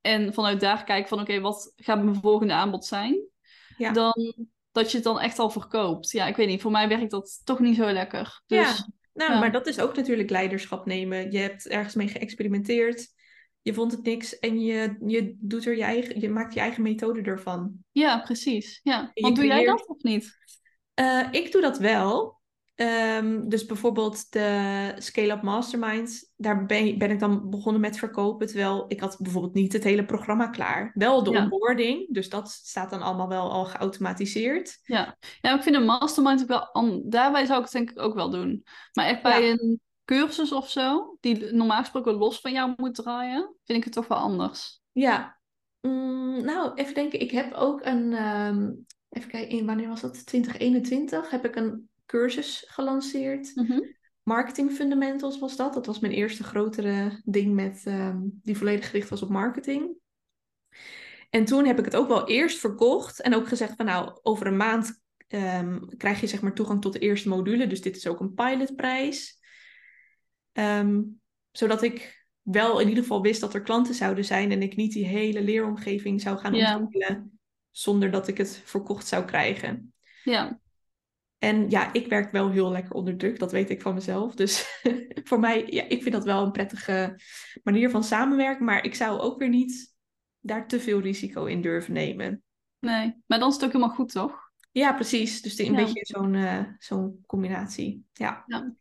En vanuit daar kijken van oké, wat gaat mijn volgende aanbod zijn? Ja. Dan dat je het dan echt al verkoopt. Ja, ik weet niet. Voor mij werkt dat toch niet zo lekker. Dus, ja, nou, maar dat is ook natuurlijk leiderschap nemen. Je hebt ergens mee geëxperimenteerd. Je vond het niks en je, je, doet er je, eigen, je maakt je eigen methode ervan. Ja, precies. Ja. Want doe jij dat of niet? Uh, ik doe dat wel. Um, dus bijvoorbeeld de Scale-up Masterminds, daar ben, ben, ik dan begonnen met verkopen. Terwijl ik had bijvoorbeeld niet het hele programma klaar. Wel de onboarding, dus dat staat dan allemaal wel al geautomatiseerd. Ja, ja ik vind een mastermind ook wel... Daarbij zou ik het denk ik ook wel doen. Maar echt bij een cursus of zo, die normaal gesproken los van jou moet draaien, vind ik het toch wel anders. Ja, mm, nou even denken. Ik heb ook een... Um, even kijken, wanneer was dat? 2021 heb ik een cursus gelanceerd. Mhm. Marketing Fundamentals was dat. Dat was mijn eerste grotere ding met, ehm, die volledig gericht was op marketing. En toen heb ik het ook wel eerst verkocht en ook gezegd van nou, over een maand ehm, krijg je zeg maar toegang tot de eerste module. Dus dit is ook een pilotprijs. Um, zodat ik wel in ieder geval wist dat er klanten zouden zijn en ik niet die hele leeromgeving zou gaan ontwikkelen zonder dat ik het verkocht zou krijgen. Ja. En ja, ik werk wel heel lekker onder druk, dat weet ik van mezelf. Dus voor mij, ja, ik vind dat wel een prettige manier van samenwerken. Maar ik zou ook weer niet daar te veel risico in durven nemen. Nee, maar dan is het ook helemaal goed, toch? Ja, precies. Dus een beetje zo'n uh, zo'n combinatie. Ja. ja.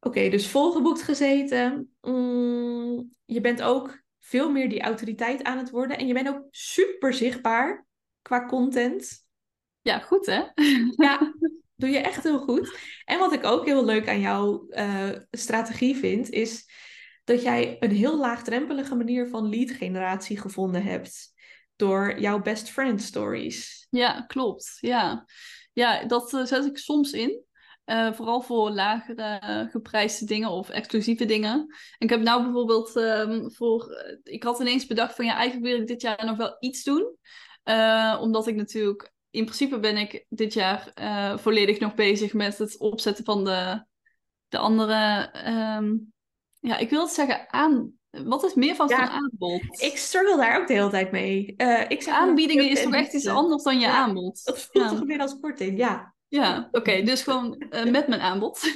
Oké, dus volgeboekt gezeten. Mm, je bent ook veel meer die autoriteit aan het worden. En je bent ook super zichtbaar qua content. Ja, goed hè? Ja, doe je echt heel goed. En wat ik ook heel leuk aan jouw uh, strategie vind, is dat jij een heel laagdrempelige manier van lead generatie gevonden hebt. Door jouw best friend stories. Ja, klopt. Ja, ja dat uh, zet ik soms in. Uh, vooral voor lagere geprijsde dingen of exclusieve dingen. En ik heb nou bijvoorbeeld um, voor. ik had ineens bedacht van ja, eigenlijk wil ik dit jaar nog wel iets doen. omdat ik natuurlijk in principe ben ik dit jaar eh, volledig nog bezig met het opzetten van de, de andere. ehm, ja, ik wil het zeggen aan. Wat is Ja, van aanbod? Ik struggle daar ook de hele tijd mee. Eh, ik zeg maar Aanbiedingen is toch echt iets anders dan je Ja, aanbod? Dat voelt Ja. toch meer als korting, ja. Ja, oké, dus gewoon eh, met mijn aanbod.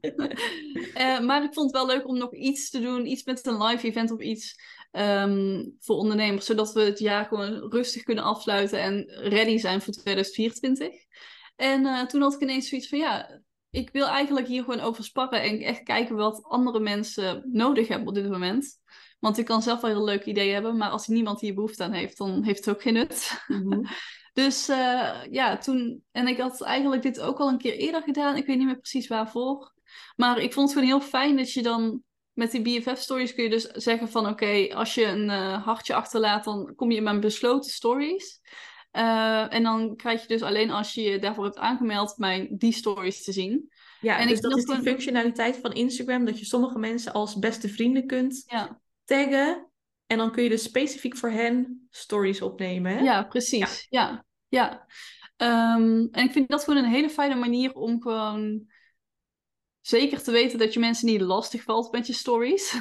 Maar ik vond het wel leuk om nog iets te doen, iets met een live event of iets ehm, voor ondernemers, zodat we het jaar gewoon rustig kunnen afsluiten en ready zijn voor 2024. En eh, toen had ik ineens zoiets van, ja, ik wil eigenlijk hier gewoon over sparren en echt kijken wat andere mensen nodig hebben op dit moment. Want ik kan zelf wel heel leuke ideeën hebben, maar als niemand hier behoefte aan heeft, dan heeft het ook geen nut. Mhm. Dus eh, ja, toen. En ik had eigenlijk dit ook al een keer eerder gedaan. Ik weet niet meer precies waarvoor. Maar ik vond het gewoon heel fijn dat je dan. Met die BFF-stories kun je dus zeggen van... Oké, als je een eh, hartje achterlaat, dan kom je in mijn besloten stories. Eh, en dan krijg je dus alleen als je je daarvoor hebt aangemeld... mijn die stories te zien. Ja, En dus ik dat is gewoon- functionaliteit van Instagram, dat je sommige mensen als beste vrienden kunt Ja, taggen. En dan kun je dus specifiek voor hen stories opnemen. Hè? ja precies. Ja, ja. Ehm, en ik vind dat gewoon een hele fijne manier om gewoon... Zeker te weten dat je mensen niet lastig valt met je stories.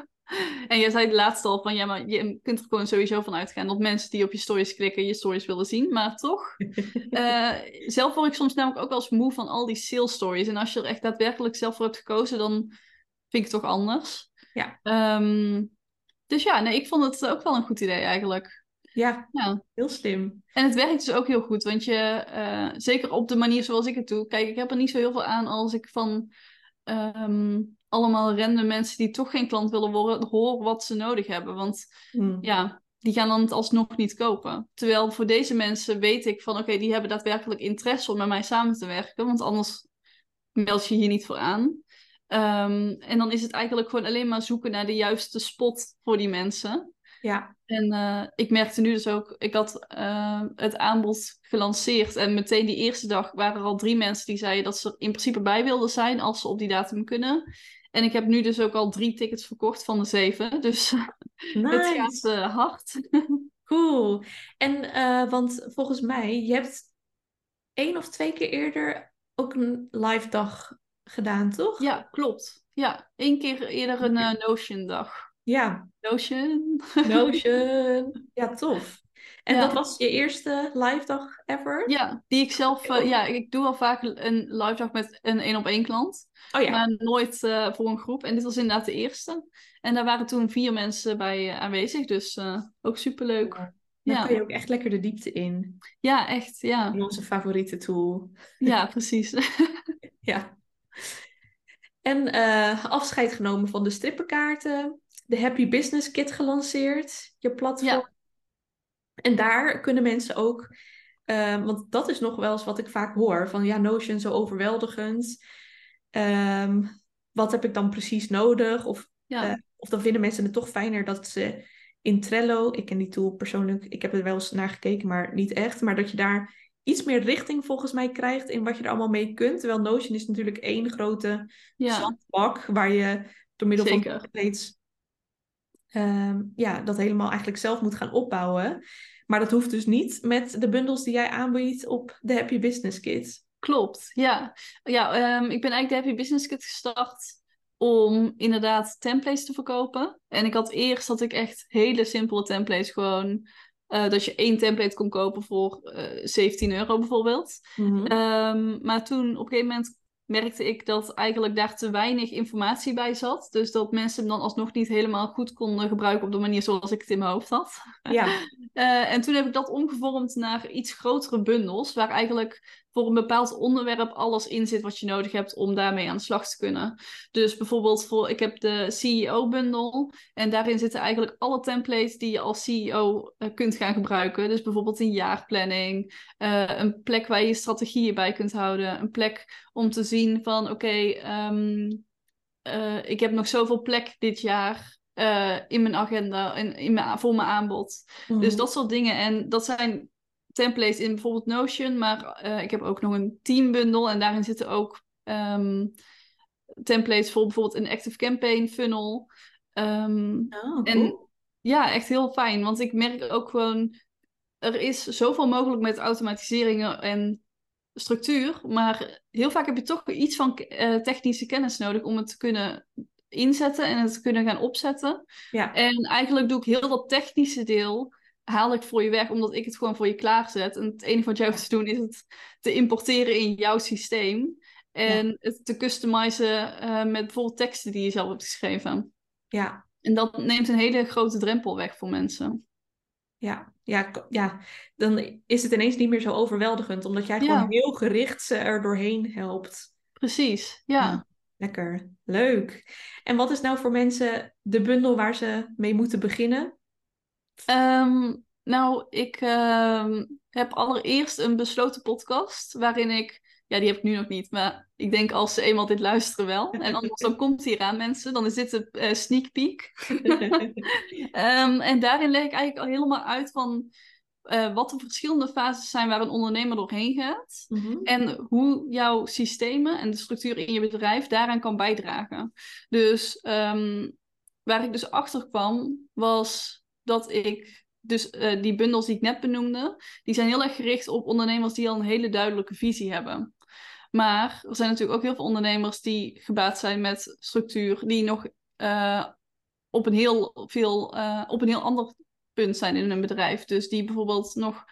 en jij zei het laatst al van ja, maar je kunt er gewoon sowieso van uitgaan dat mensen die op je stories klikken je stories willen zien. Maar toch, eh, zelf word ik soms namelijk ook wel eens moe van al die sales stories. En als je er echt daadwerkelijk zelf voor hebt gekozen, dan vind ik het toch anders. Ja. Ehm, dus ja, nee, ik vond het ook wel een goed idee eigenlijk. Ja, Ja. heel slim. En het werkt dus ook heel goed, want je, eh, zeker op de manier zoals ik het doe, kijk, ik heb er niet zo heel veel aan als ik van ehm, allemaal random mensen die toch geen klant willen worden, hoor wat ze nodig hebben. Want Hm. ja, die gaan dan het alsnog niet kopen. Terwijl voor deze mensen weet ik van, oké, die hebben daadwerkelijk interesse om met mij samen te werken, want anders meld je hier niet voor aan. Ehm, en dan is het eigenlijk gewoon alleen maar zoeken naar de juiste spot voor die mensen. Ja, En eh, ik merkte nu dus ook, ik had eh, het aanbod gelanceerd en meteen die eerste dag waren er al drie mensen die zeiden dat ze er in principe bij wilden zijn als ze op die datum kunnen. En ik heb nu dus ook al drie tickets verkocht van de zeven, dus het gaat eh, hard. Cool. En eh, want volgens mij, je hebt één of twee keer eerder ook een live dag gedaan, toch? ja, klopt. Ja, één keer eerder een eh, Notion dag. Ja, Notion? Notion. Ja, tof. En Ja. dat was je eerste live dag ever? Ja, die ik zelf, eh, ja, ik doe al vaak een live dag met een één op één klant. Oh ja. Maar nooit eh, voor een groep. En dit was inderdaad de eerste. En daar waren toen vier mensen bij eh, aanwezig. Dus ook superleuk. Dan Ja. kun je ook echt lekker de diepte in. Ja, echt. Ja, In onze favoriete tool. ja precies. Ja. En afscheid genomen van de strippenkaarten. De Happy Business Kit gelanceerd. Je platform. Ja. En daar kunnen mensen ook... eh, want dat is nog wel eens wat ik vaak hoor. Van ja, Notion zo overweldigend. Ehm, wat heb ik dan precies nodig? Of ja. Eh, of dan vinden mensen het toch fijner dat ze in Trello, ik ken die tool persoonlijk, ik heb er wel eens naar gekeken, maar niet echt, maar dat je daar iets meer richting volgens mij krijgt in wat je er allemaal mee kunt. Terwijl Notion is natuurlijk één grote ja. zandbak waar je door middel Zeker. van templates ehm, ja, dat helemaal eigenlijk zelf moet gaan opbouwen. Maar dat hoeft dus niet met de bundels die jij aanbiedt op de Happy Business Kit. Klopt, ja. Ja, ehm, ik ben eigenlijk de Happy Business Kit gestart om inderdaad templates te verkopen. En ik had eerst dat ik echt hele simpele templates gewoon... eh, dat je één template kon kopen voor eh 17 euro bijvoorbeeld. Ehm, maar toen op een gegeven moment merkte ik dat eigenlijk daar te weinig informatie bij zat. Dus dat mensen hem dan alsnog niet helemaal goed konden gebruiken op de manier zoals ik het in mijn hoofd had. Ja, Eh, en toen heb ik dat omgevormd naar iets grotere bundels, waar eigenlijk voor een bepaald onderwerp alles in zit wat je nodig hebt om daarmee aan de slag te kunnen. Dus bijvoorbeeld voor, ik heb de CEO-bundel en daarin zitten eigenlijk alle templates die je als CEO eh, kunt gaan gebruiken. Dus bijvoorbeeld een jaarplanning, eh, een plek waar je je strategieën bij kunt houden, een plek om te zien van oké, ehm, eh, ik heb nog zoveel plek dit jaar in mijn agenda en in mijn, voor mijn aanbod. Dus Mhm. dat soort dingen. En dat zijn templates in bijvoorbeeld Notion, maar eh, ik heb ook nog een teambundel en daarin zitten ook ehm, templates voor bijvoorbeeld een Active Campaign funnel. Ehm, Oh, en ja, echt heel fijn, want ik merk ook gewoon er is zoveel mogelijk met automatiseringen en structuur, maar heel vaak heb je toch iets van uh, technische kennis nodig om het te kunnen inzetten en het te kunnen gaan opzetten. Ja. En eigenlijk doe ik heel dat technische deel, haal ik voor je weg, omdat ik het gewoon voor je klaarzet. En het enige wat jij hoeft te doen is het te importeren in jouw systeem. En het te customizen uh, met bijvoorbeeld teksten die je zelf hebt geschreven. Ja. En dat neemt een hele grote drempel weg voor mensen. Ja, ja, ja, dan is het ineens niet meer zo overweldigend, omdat jij gewoon heel gericht ze er doorheen helpt. Precies, ja. Lekker, leuk. En wat is nou voor mensen de bundel waar ze mee moeten beginnen? Ehm, nou, ik ehm, heb allereerst een besloten podcast waarin ik ja, die heb ik nu nog niet. Maar ik denk als ze eenmaal dit luisteren wel. En anders dan komt hij eraan mensen. Dan is dit de uh, sneak peek. um, en daarin leg ik eigenlijk al helemaal uit van... Uh, wat de verschillende fases zijn waar een ondernemer doorheen gaat. Mhm. En hoe jouw systemen en de structuur in je bedrijf daaraan kan bijdragen. Dus um, waar ik dus achter kwam, was dat ik dus uh, die bundels die ik net benoemde, die zijn heel erg gericht op ondernemers die al een hele duidelijke visie hebben. Maar er zijn natuurlijk ook heel veel ondernemers die gebaat zijn met structuur, die nog uh, op, een heel veel, uh, op een heel ander punt zijn in hun bedrijf. Dus die bijvoorbeeld nog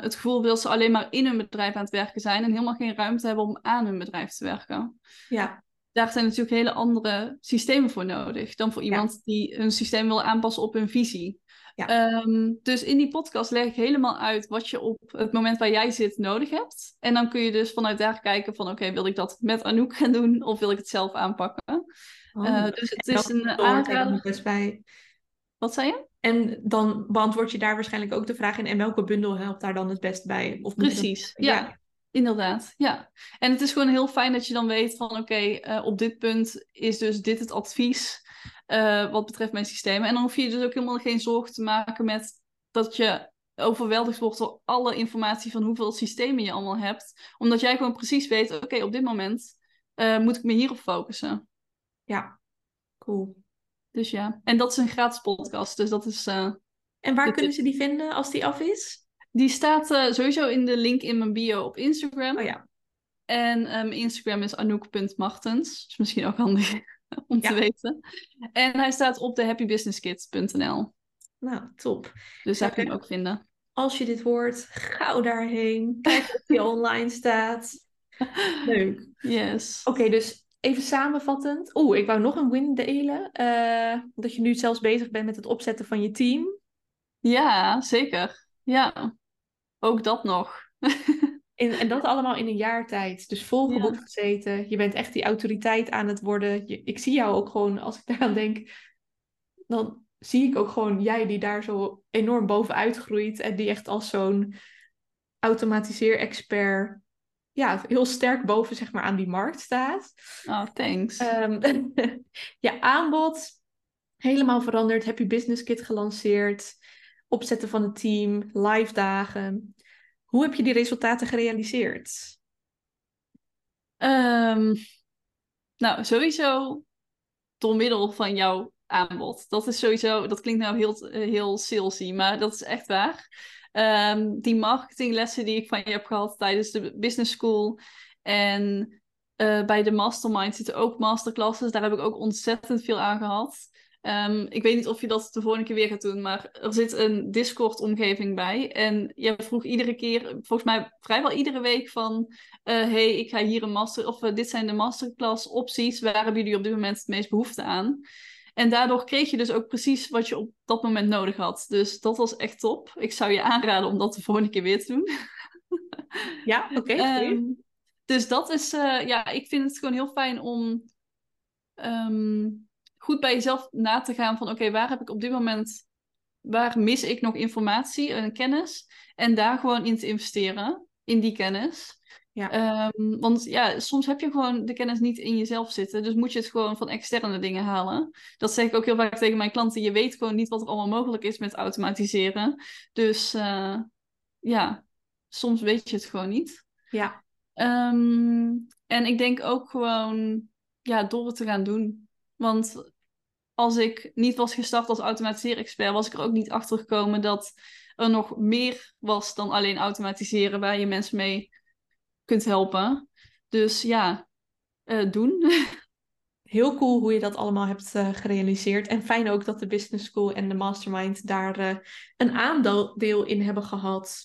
het gevoel wil ze alleen maar in hun bedrijf aan het werken zijn en helemaal geen ruimte hebben om aan hun bedrijf te werken. Ja. Daar zijn natuurlijk hele andere systemen voor nodig dan voor iemand ja. die hun systeem wil aanpassen op hun visie. Ja. Um, dus in die podcast leg ik helemaal uit wat je op het moment waar jij zit nodig hebt. En dan kun je dus vanuit daar kijken van oké, okay, wil ik dat met Anouk gaan doen of wil ik het zelf aanpakken? Oh, uh, dus het is een aanrader. Best bij. Wat zei je? En dan beantwoord je daar waarschijnlijk ook de vraag in en welke bundel helpt daar dan het best bij? Of Precies, ja. ja. Inderdaad, ja. En het is gewoon heel fijn dat je dan weet van oké, okay, uh, op dit punt is dus dit het advies. Uh, wat betreft mijn systemen. En dan hoef je dus ook helemaal geen zorgen te maken met dat je overweldigd wordt door alle informatie van hoeveel systemen je allemaal hebt. Omdat jij gewoon precies weet, oké, okay, op dit moment uh, moet ik me hierop focussen. Ja, cool. Dus ja, en dat is een gratis podcast, dus dat is... En waar kunnen ze die vinden als die af is? Die staat sowieso in de link in mijn bio op Instagram. Oh ja. En mijn Instagram is anouk.martens. is misschien ook handig om ja. te weten. En hij staat op de happybusinesskids.nl. Nou, top. Dus daar kun je ook vinden. Als je dit hoort, gauw daarheen. Kijk of die online staat. Leuk. Yes. Oké, okay, dus even samenvattend. Oeh, ik wou nog een win delen. Uh, dat je nu zelfs bezig bent met het opzetten van je team. Ja, zeker. Ja, ook dat nog. En, en dat allemaal in een jaar tijd. Dus volgeboekt ja. gezeten. Je bent echt die autoriteit aan het worden. Je, ik zie jou ook gewoon, als ik daaraan denk, dan zie ik ook gewoon jij die daar zo enorm bovenuit groeit. En die echt als zo'n automatiseer-expert, ja, heel sterk boven zeg maar aan die markt staat. Oh, thanks. Um, ja, aanbod helemaal veranderd. Happy Business Kit gelanceerd. Opzetten van het team, live dagen. Hoe heb je die resultaten gerealiseerd? Um, nou, sowieso door middel van jouw aanbod. Dat is sowieso, dat klinkt nou heel, heel salesy, maar dat is echt waar. Um, die marketinglessen die ik van je heb gehad tijdens de business school en uh, bij de mastermind zitten ook masterclasses. Daar heb ik ook ontzettend veel aan gehad. Um, ik weet niet of je dat de volgende keer weer gaat doen, maar er zit een Discord-omgeving bij. En je vroeg iedere keer, volgens mij vrijwel iedere week van... Uh, hey, ik ga hier een master... Of uh, dit zijn de masterclass opties. Waar hebben jullie op dit moment het meest behoefte aan? En daardoor kreeg je dus ook precies wat je op dat moment nodig had. Dus dat was echt top. Ik zou je aanraden om dat de volgende keer weer te doen. Ja, oké. Okay, um, dus dat is... Uh, ja, ik vind het gewoon heel fijn om... Um, goed bij jezelf na te gaan van oké, okay, waar heb ik op dit moment, waar mis ik nog informatie en kennis? En daar gewoon in te investeren, in die kennis. Ja. Um, want ja, soms heb je gewoon de kennis niet in jezelf zitten. Dus moet je het gewoon van externe dingen halen. Dat zeg ik ook heel vaak tegen mijn klanten. Je weet gewoon niet wat er allemaal mogelijk is met automatiseren. Dus uh, ja, soms weet je het gewoon niet. Ja. Um, en ik denk ook gewoon ja, door het te gaan doen. Want als ik niet was gestart als automatiseren-expert, was ik er ook niet achter gekomen dat er nog meer was dan alleen automatiseren waar je mensen mee kunt helpen. Dus ja, uh, doen. Heel cool hoe je dat allemaal hebt uh, gerealiseerd. En fijn ook dat de Business School en de Mastermind daar uh, een aandeel in hebben gehad.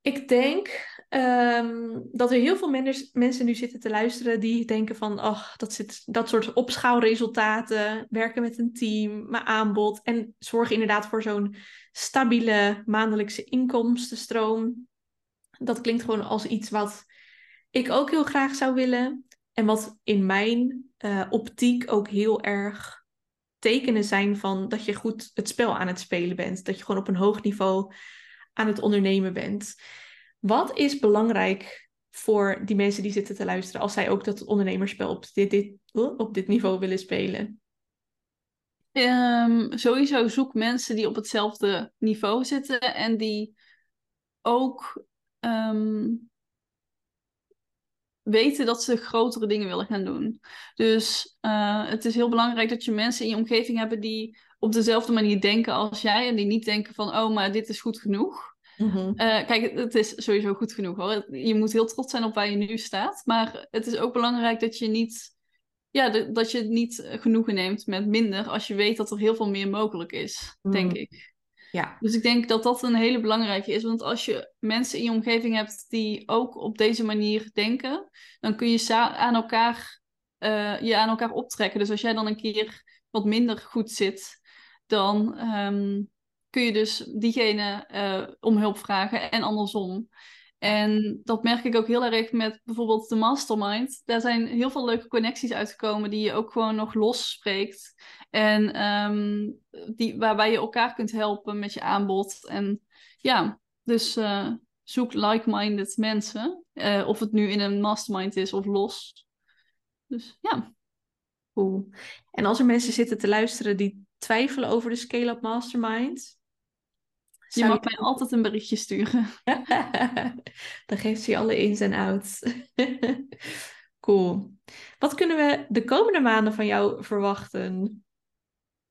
Ik denk um, dat er heel veel men mensen nu zitten te luisteren die denken van, ach, dat, zit, dat soort opschaalresultaten, werken met een team, mijn aanbod en zorgen inderdaad voor zo'n stabiele maandelijkse inkomstenstroom. Dat klinkt gewoon als iets wat ik ook heel graag zou willen. En wat in mijn uh, optiek ook heel erg tekenen zijn van dat je goed het spel aan het spelen bent. Dat je gewoon op een hoog niveau aan het ondernemen bent. Wat is belangrijk voor die mensen die zitten te luisteren als zij ook dat ondernemerspel op dit, dit, op dit niveau willen spelen? Um, sowieso zoek mensen die op hetzelfde niveau zitten en die ook um, weten dat ze grotere dingen willen gaan doen. Dus uh, het is heel belangrijk dat je mensen in je omgeving hebben die op dezelfde manier denken als jij en die niet denken van oh maar dit is goed genoeg. Mm kijk, het is sowieso goed genoeg hoor. Je moet heel trots zijn op waar je nu staat. Maar het is ook belangrijk dat je niet, ja, dat je niet genoegen neemt met minder als je weet dat er heel veel meer mogelijk is, denk mhm. ik. Ja. Dus ik denk dat dat een hele belangrijke is. Want als je mensen in je omgeving hebt die ook op deze manier denken, dan kun je aan elkaar, uh, je aan elkaar optrekken. Dus als jij dan een keer wat minder goed zit, dan um, kun je dus diegene uh, om hulp vragen en andersom. En dat merk ik ook heel erg met bijvoorbeeld de mastermind. Daar zijn heel veel leuke connecties uitgekomen die je ook gewoon nog los spreekt. En um, die, waarbij je elkaar kunt helpen met je aanbod. En ja, dus uh, zoek like-minded mensen. Uh, of het nu in een mastermind is of los. Dus ja. Cool. En als er mensen zitten te luisteren die twijfelen over de Scale-Up Mastermind, je mag mij altijd een berichtje sturen. Dan geeft ze je alle ins en outs. cool. Wat kunnen we de komende maanden van jou verwachten?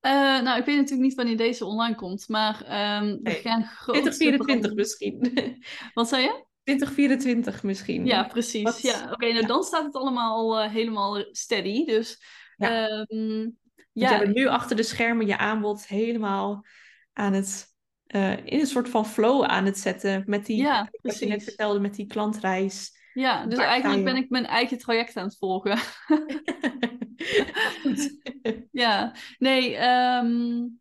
Uh, nou, ik weet natuurlijk niet wanneer deze online komt, maar um, we gaan groot. 2024 misschien. Wat zei je? 2024 misschien. Ja, precies. Ja, oké, nou dan staat het allemaal uh, helemaal steady. Dus ja. Um, ja. je bent nu achter de schermen je aanbod helemaal aan het uh, in een soort van flow aan het zetten. Met die, ja, wat je net vertelde, met die klantreis. Ja, dus eigenlijk ben ik mijn eigen traject aan het volgen. Ja, nee, um,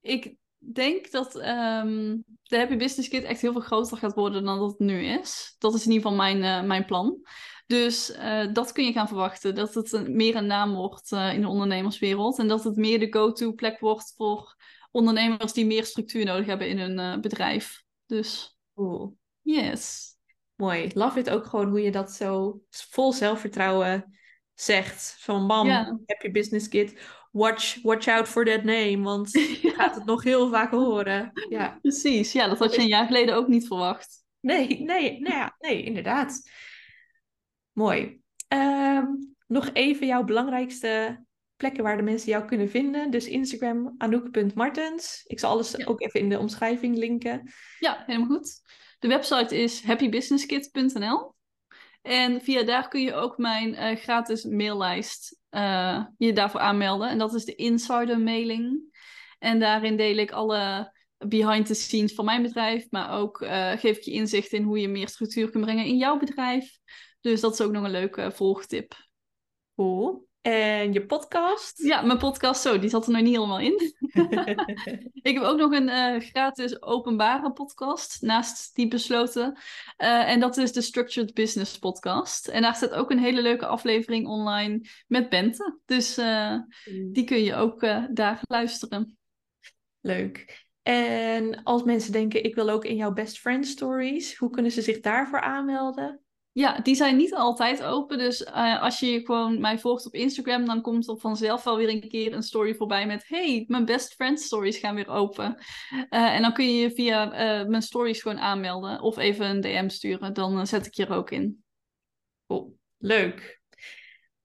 ik denk dat um, de Happy Business Kit echt heel veel groter gaat worden dan dat het nu is. Dat is in ieder geval mijn, uh, mijn plan. Dus uh, dat kun je gaan verwachten. Dat het een, meer een naam wordt uh, in de ondernemerswereld. En dat het meer de go-to plek wordt voor ondernemers die meer structuur nodig hebben in hun uh, bedrijf. Dus, cool. yes. Mooi. Love it ook gewoon hoe je dat zo vol zelfvertrouwen zegt. Van mam, heb je business kit. Watch, watch out for that name, want je gaat het nog heel vaak horen. Ja. Precies, ja, dat had je een jaar geleden ook niet verwacht. Nee, nee, nou ja, nee, inderdaad. Mooi. Um, nog even jouw belangrijkste plekken waar de mensen jou kunnen vinden. Dus Instagram, anouk.martens. Ik zal alles ook even in de omschrijving linken. Ja, helemaal goed. De website is happybusinesskit.nl. En via daar kun je ook mijn uh, gratis maillijst uh, je daarvoor aanmelden. En dat is de insider mailing. En daarin deel ik alle behind the scenes van mijn bedrijf. Maar ook uh, geef ik je inzicht in hoe je meer structuur kunt brengen in jouw bedrijf. Dus dat is ook nog een leuke volgtip. Cool. En je podcast? Ja, mijn podcast, zo, die zat er nog niet helemaal in. ik heb ook nog een uh, gratis openbare podcast, naast die besloten. Uh, en dat is de Structured Business Podcast. En daar staat ook een hele leuke aflevering online met Bente. Dus uh, die kun je ook daar luisteren. Leuk. En als mensen denken, ik wil ook in jouw best friend stories, hoe kunnen ze zich daarvoor aanmelden? Ja, die zijn niet altijd open. Dus uh, als je gewoon mij volgt op Instagram, dan komt er vanzelf wel weer een keer een story voorbij met: Hey, mijn best friend stories gaan weer open. Uh, en dan kun je je via uh, mijn stories gewoon aanmelden of even een DM sturen. Dan zet ik je er ook in. Cool. Leuk.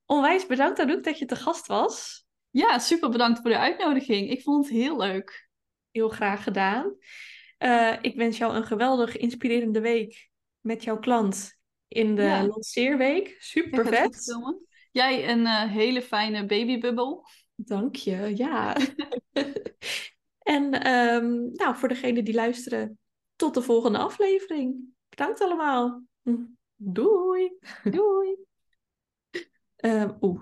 Onwijs bedankt, Anouk, dat je te gast was. Ja, super bedankt voor de uitnodiging. Ik vond het heel leuk. Heel graag gedaan. Eh, ik wens jou een geweldig inspirerende week met jouw klant in de Ja. lanceerweek. Super vet. Jij een eh, hele fijne babybubbel. Dank je, ja. en ehm, nou, voor degenen die luisteren, tot de volgende aflevering. Bedankt allemaal. Doei. Doei! Oeh.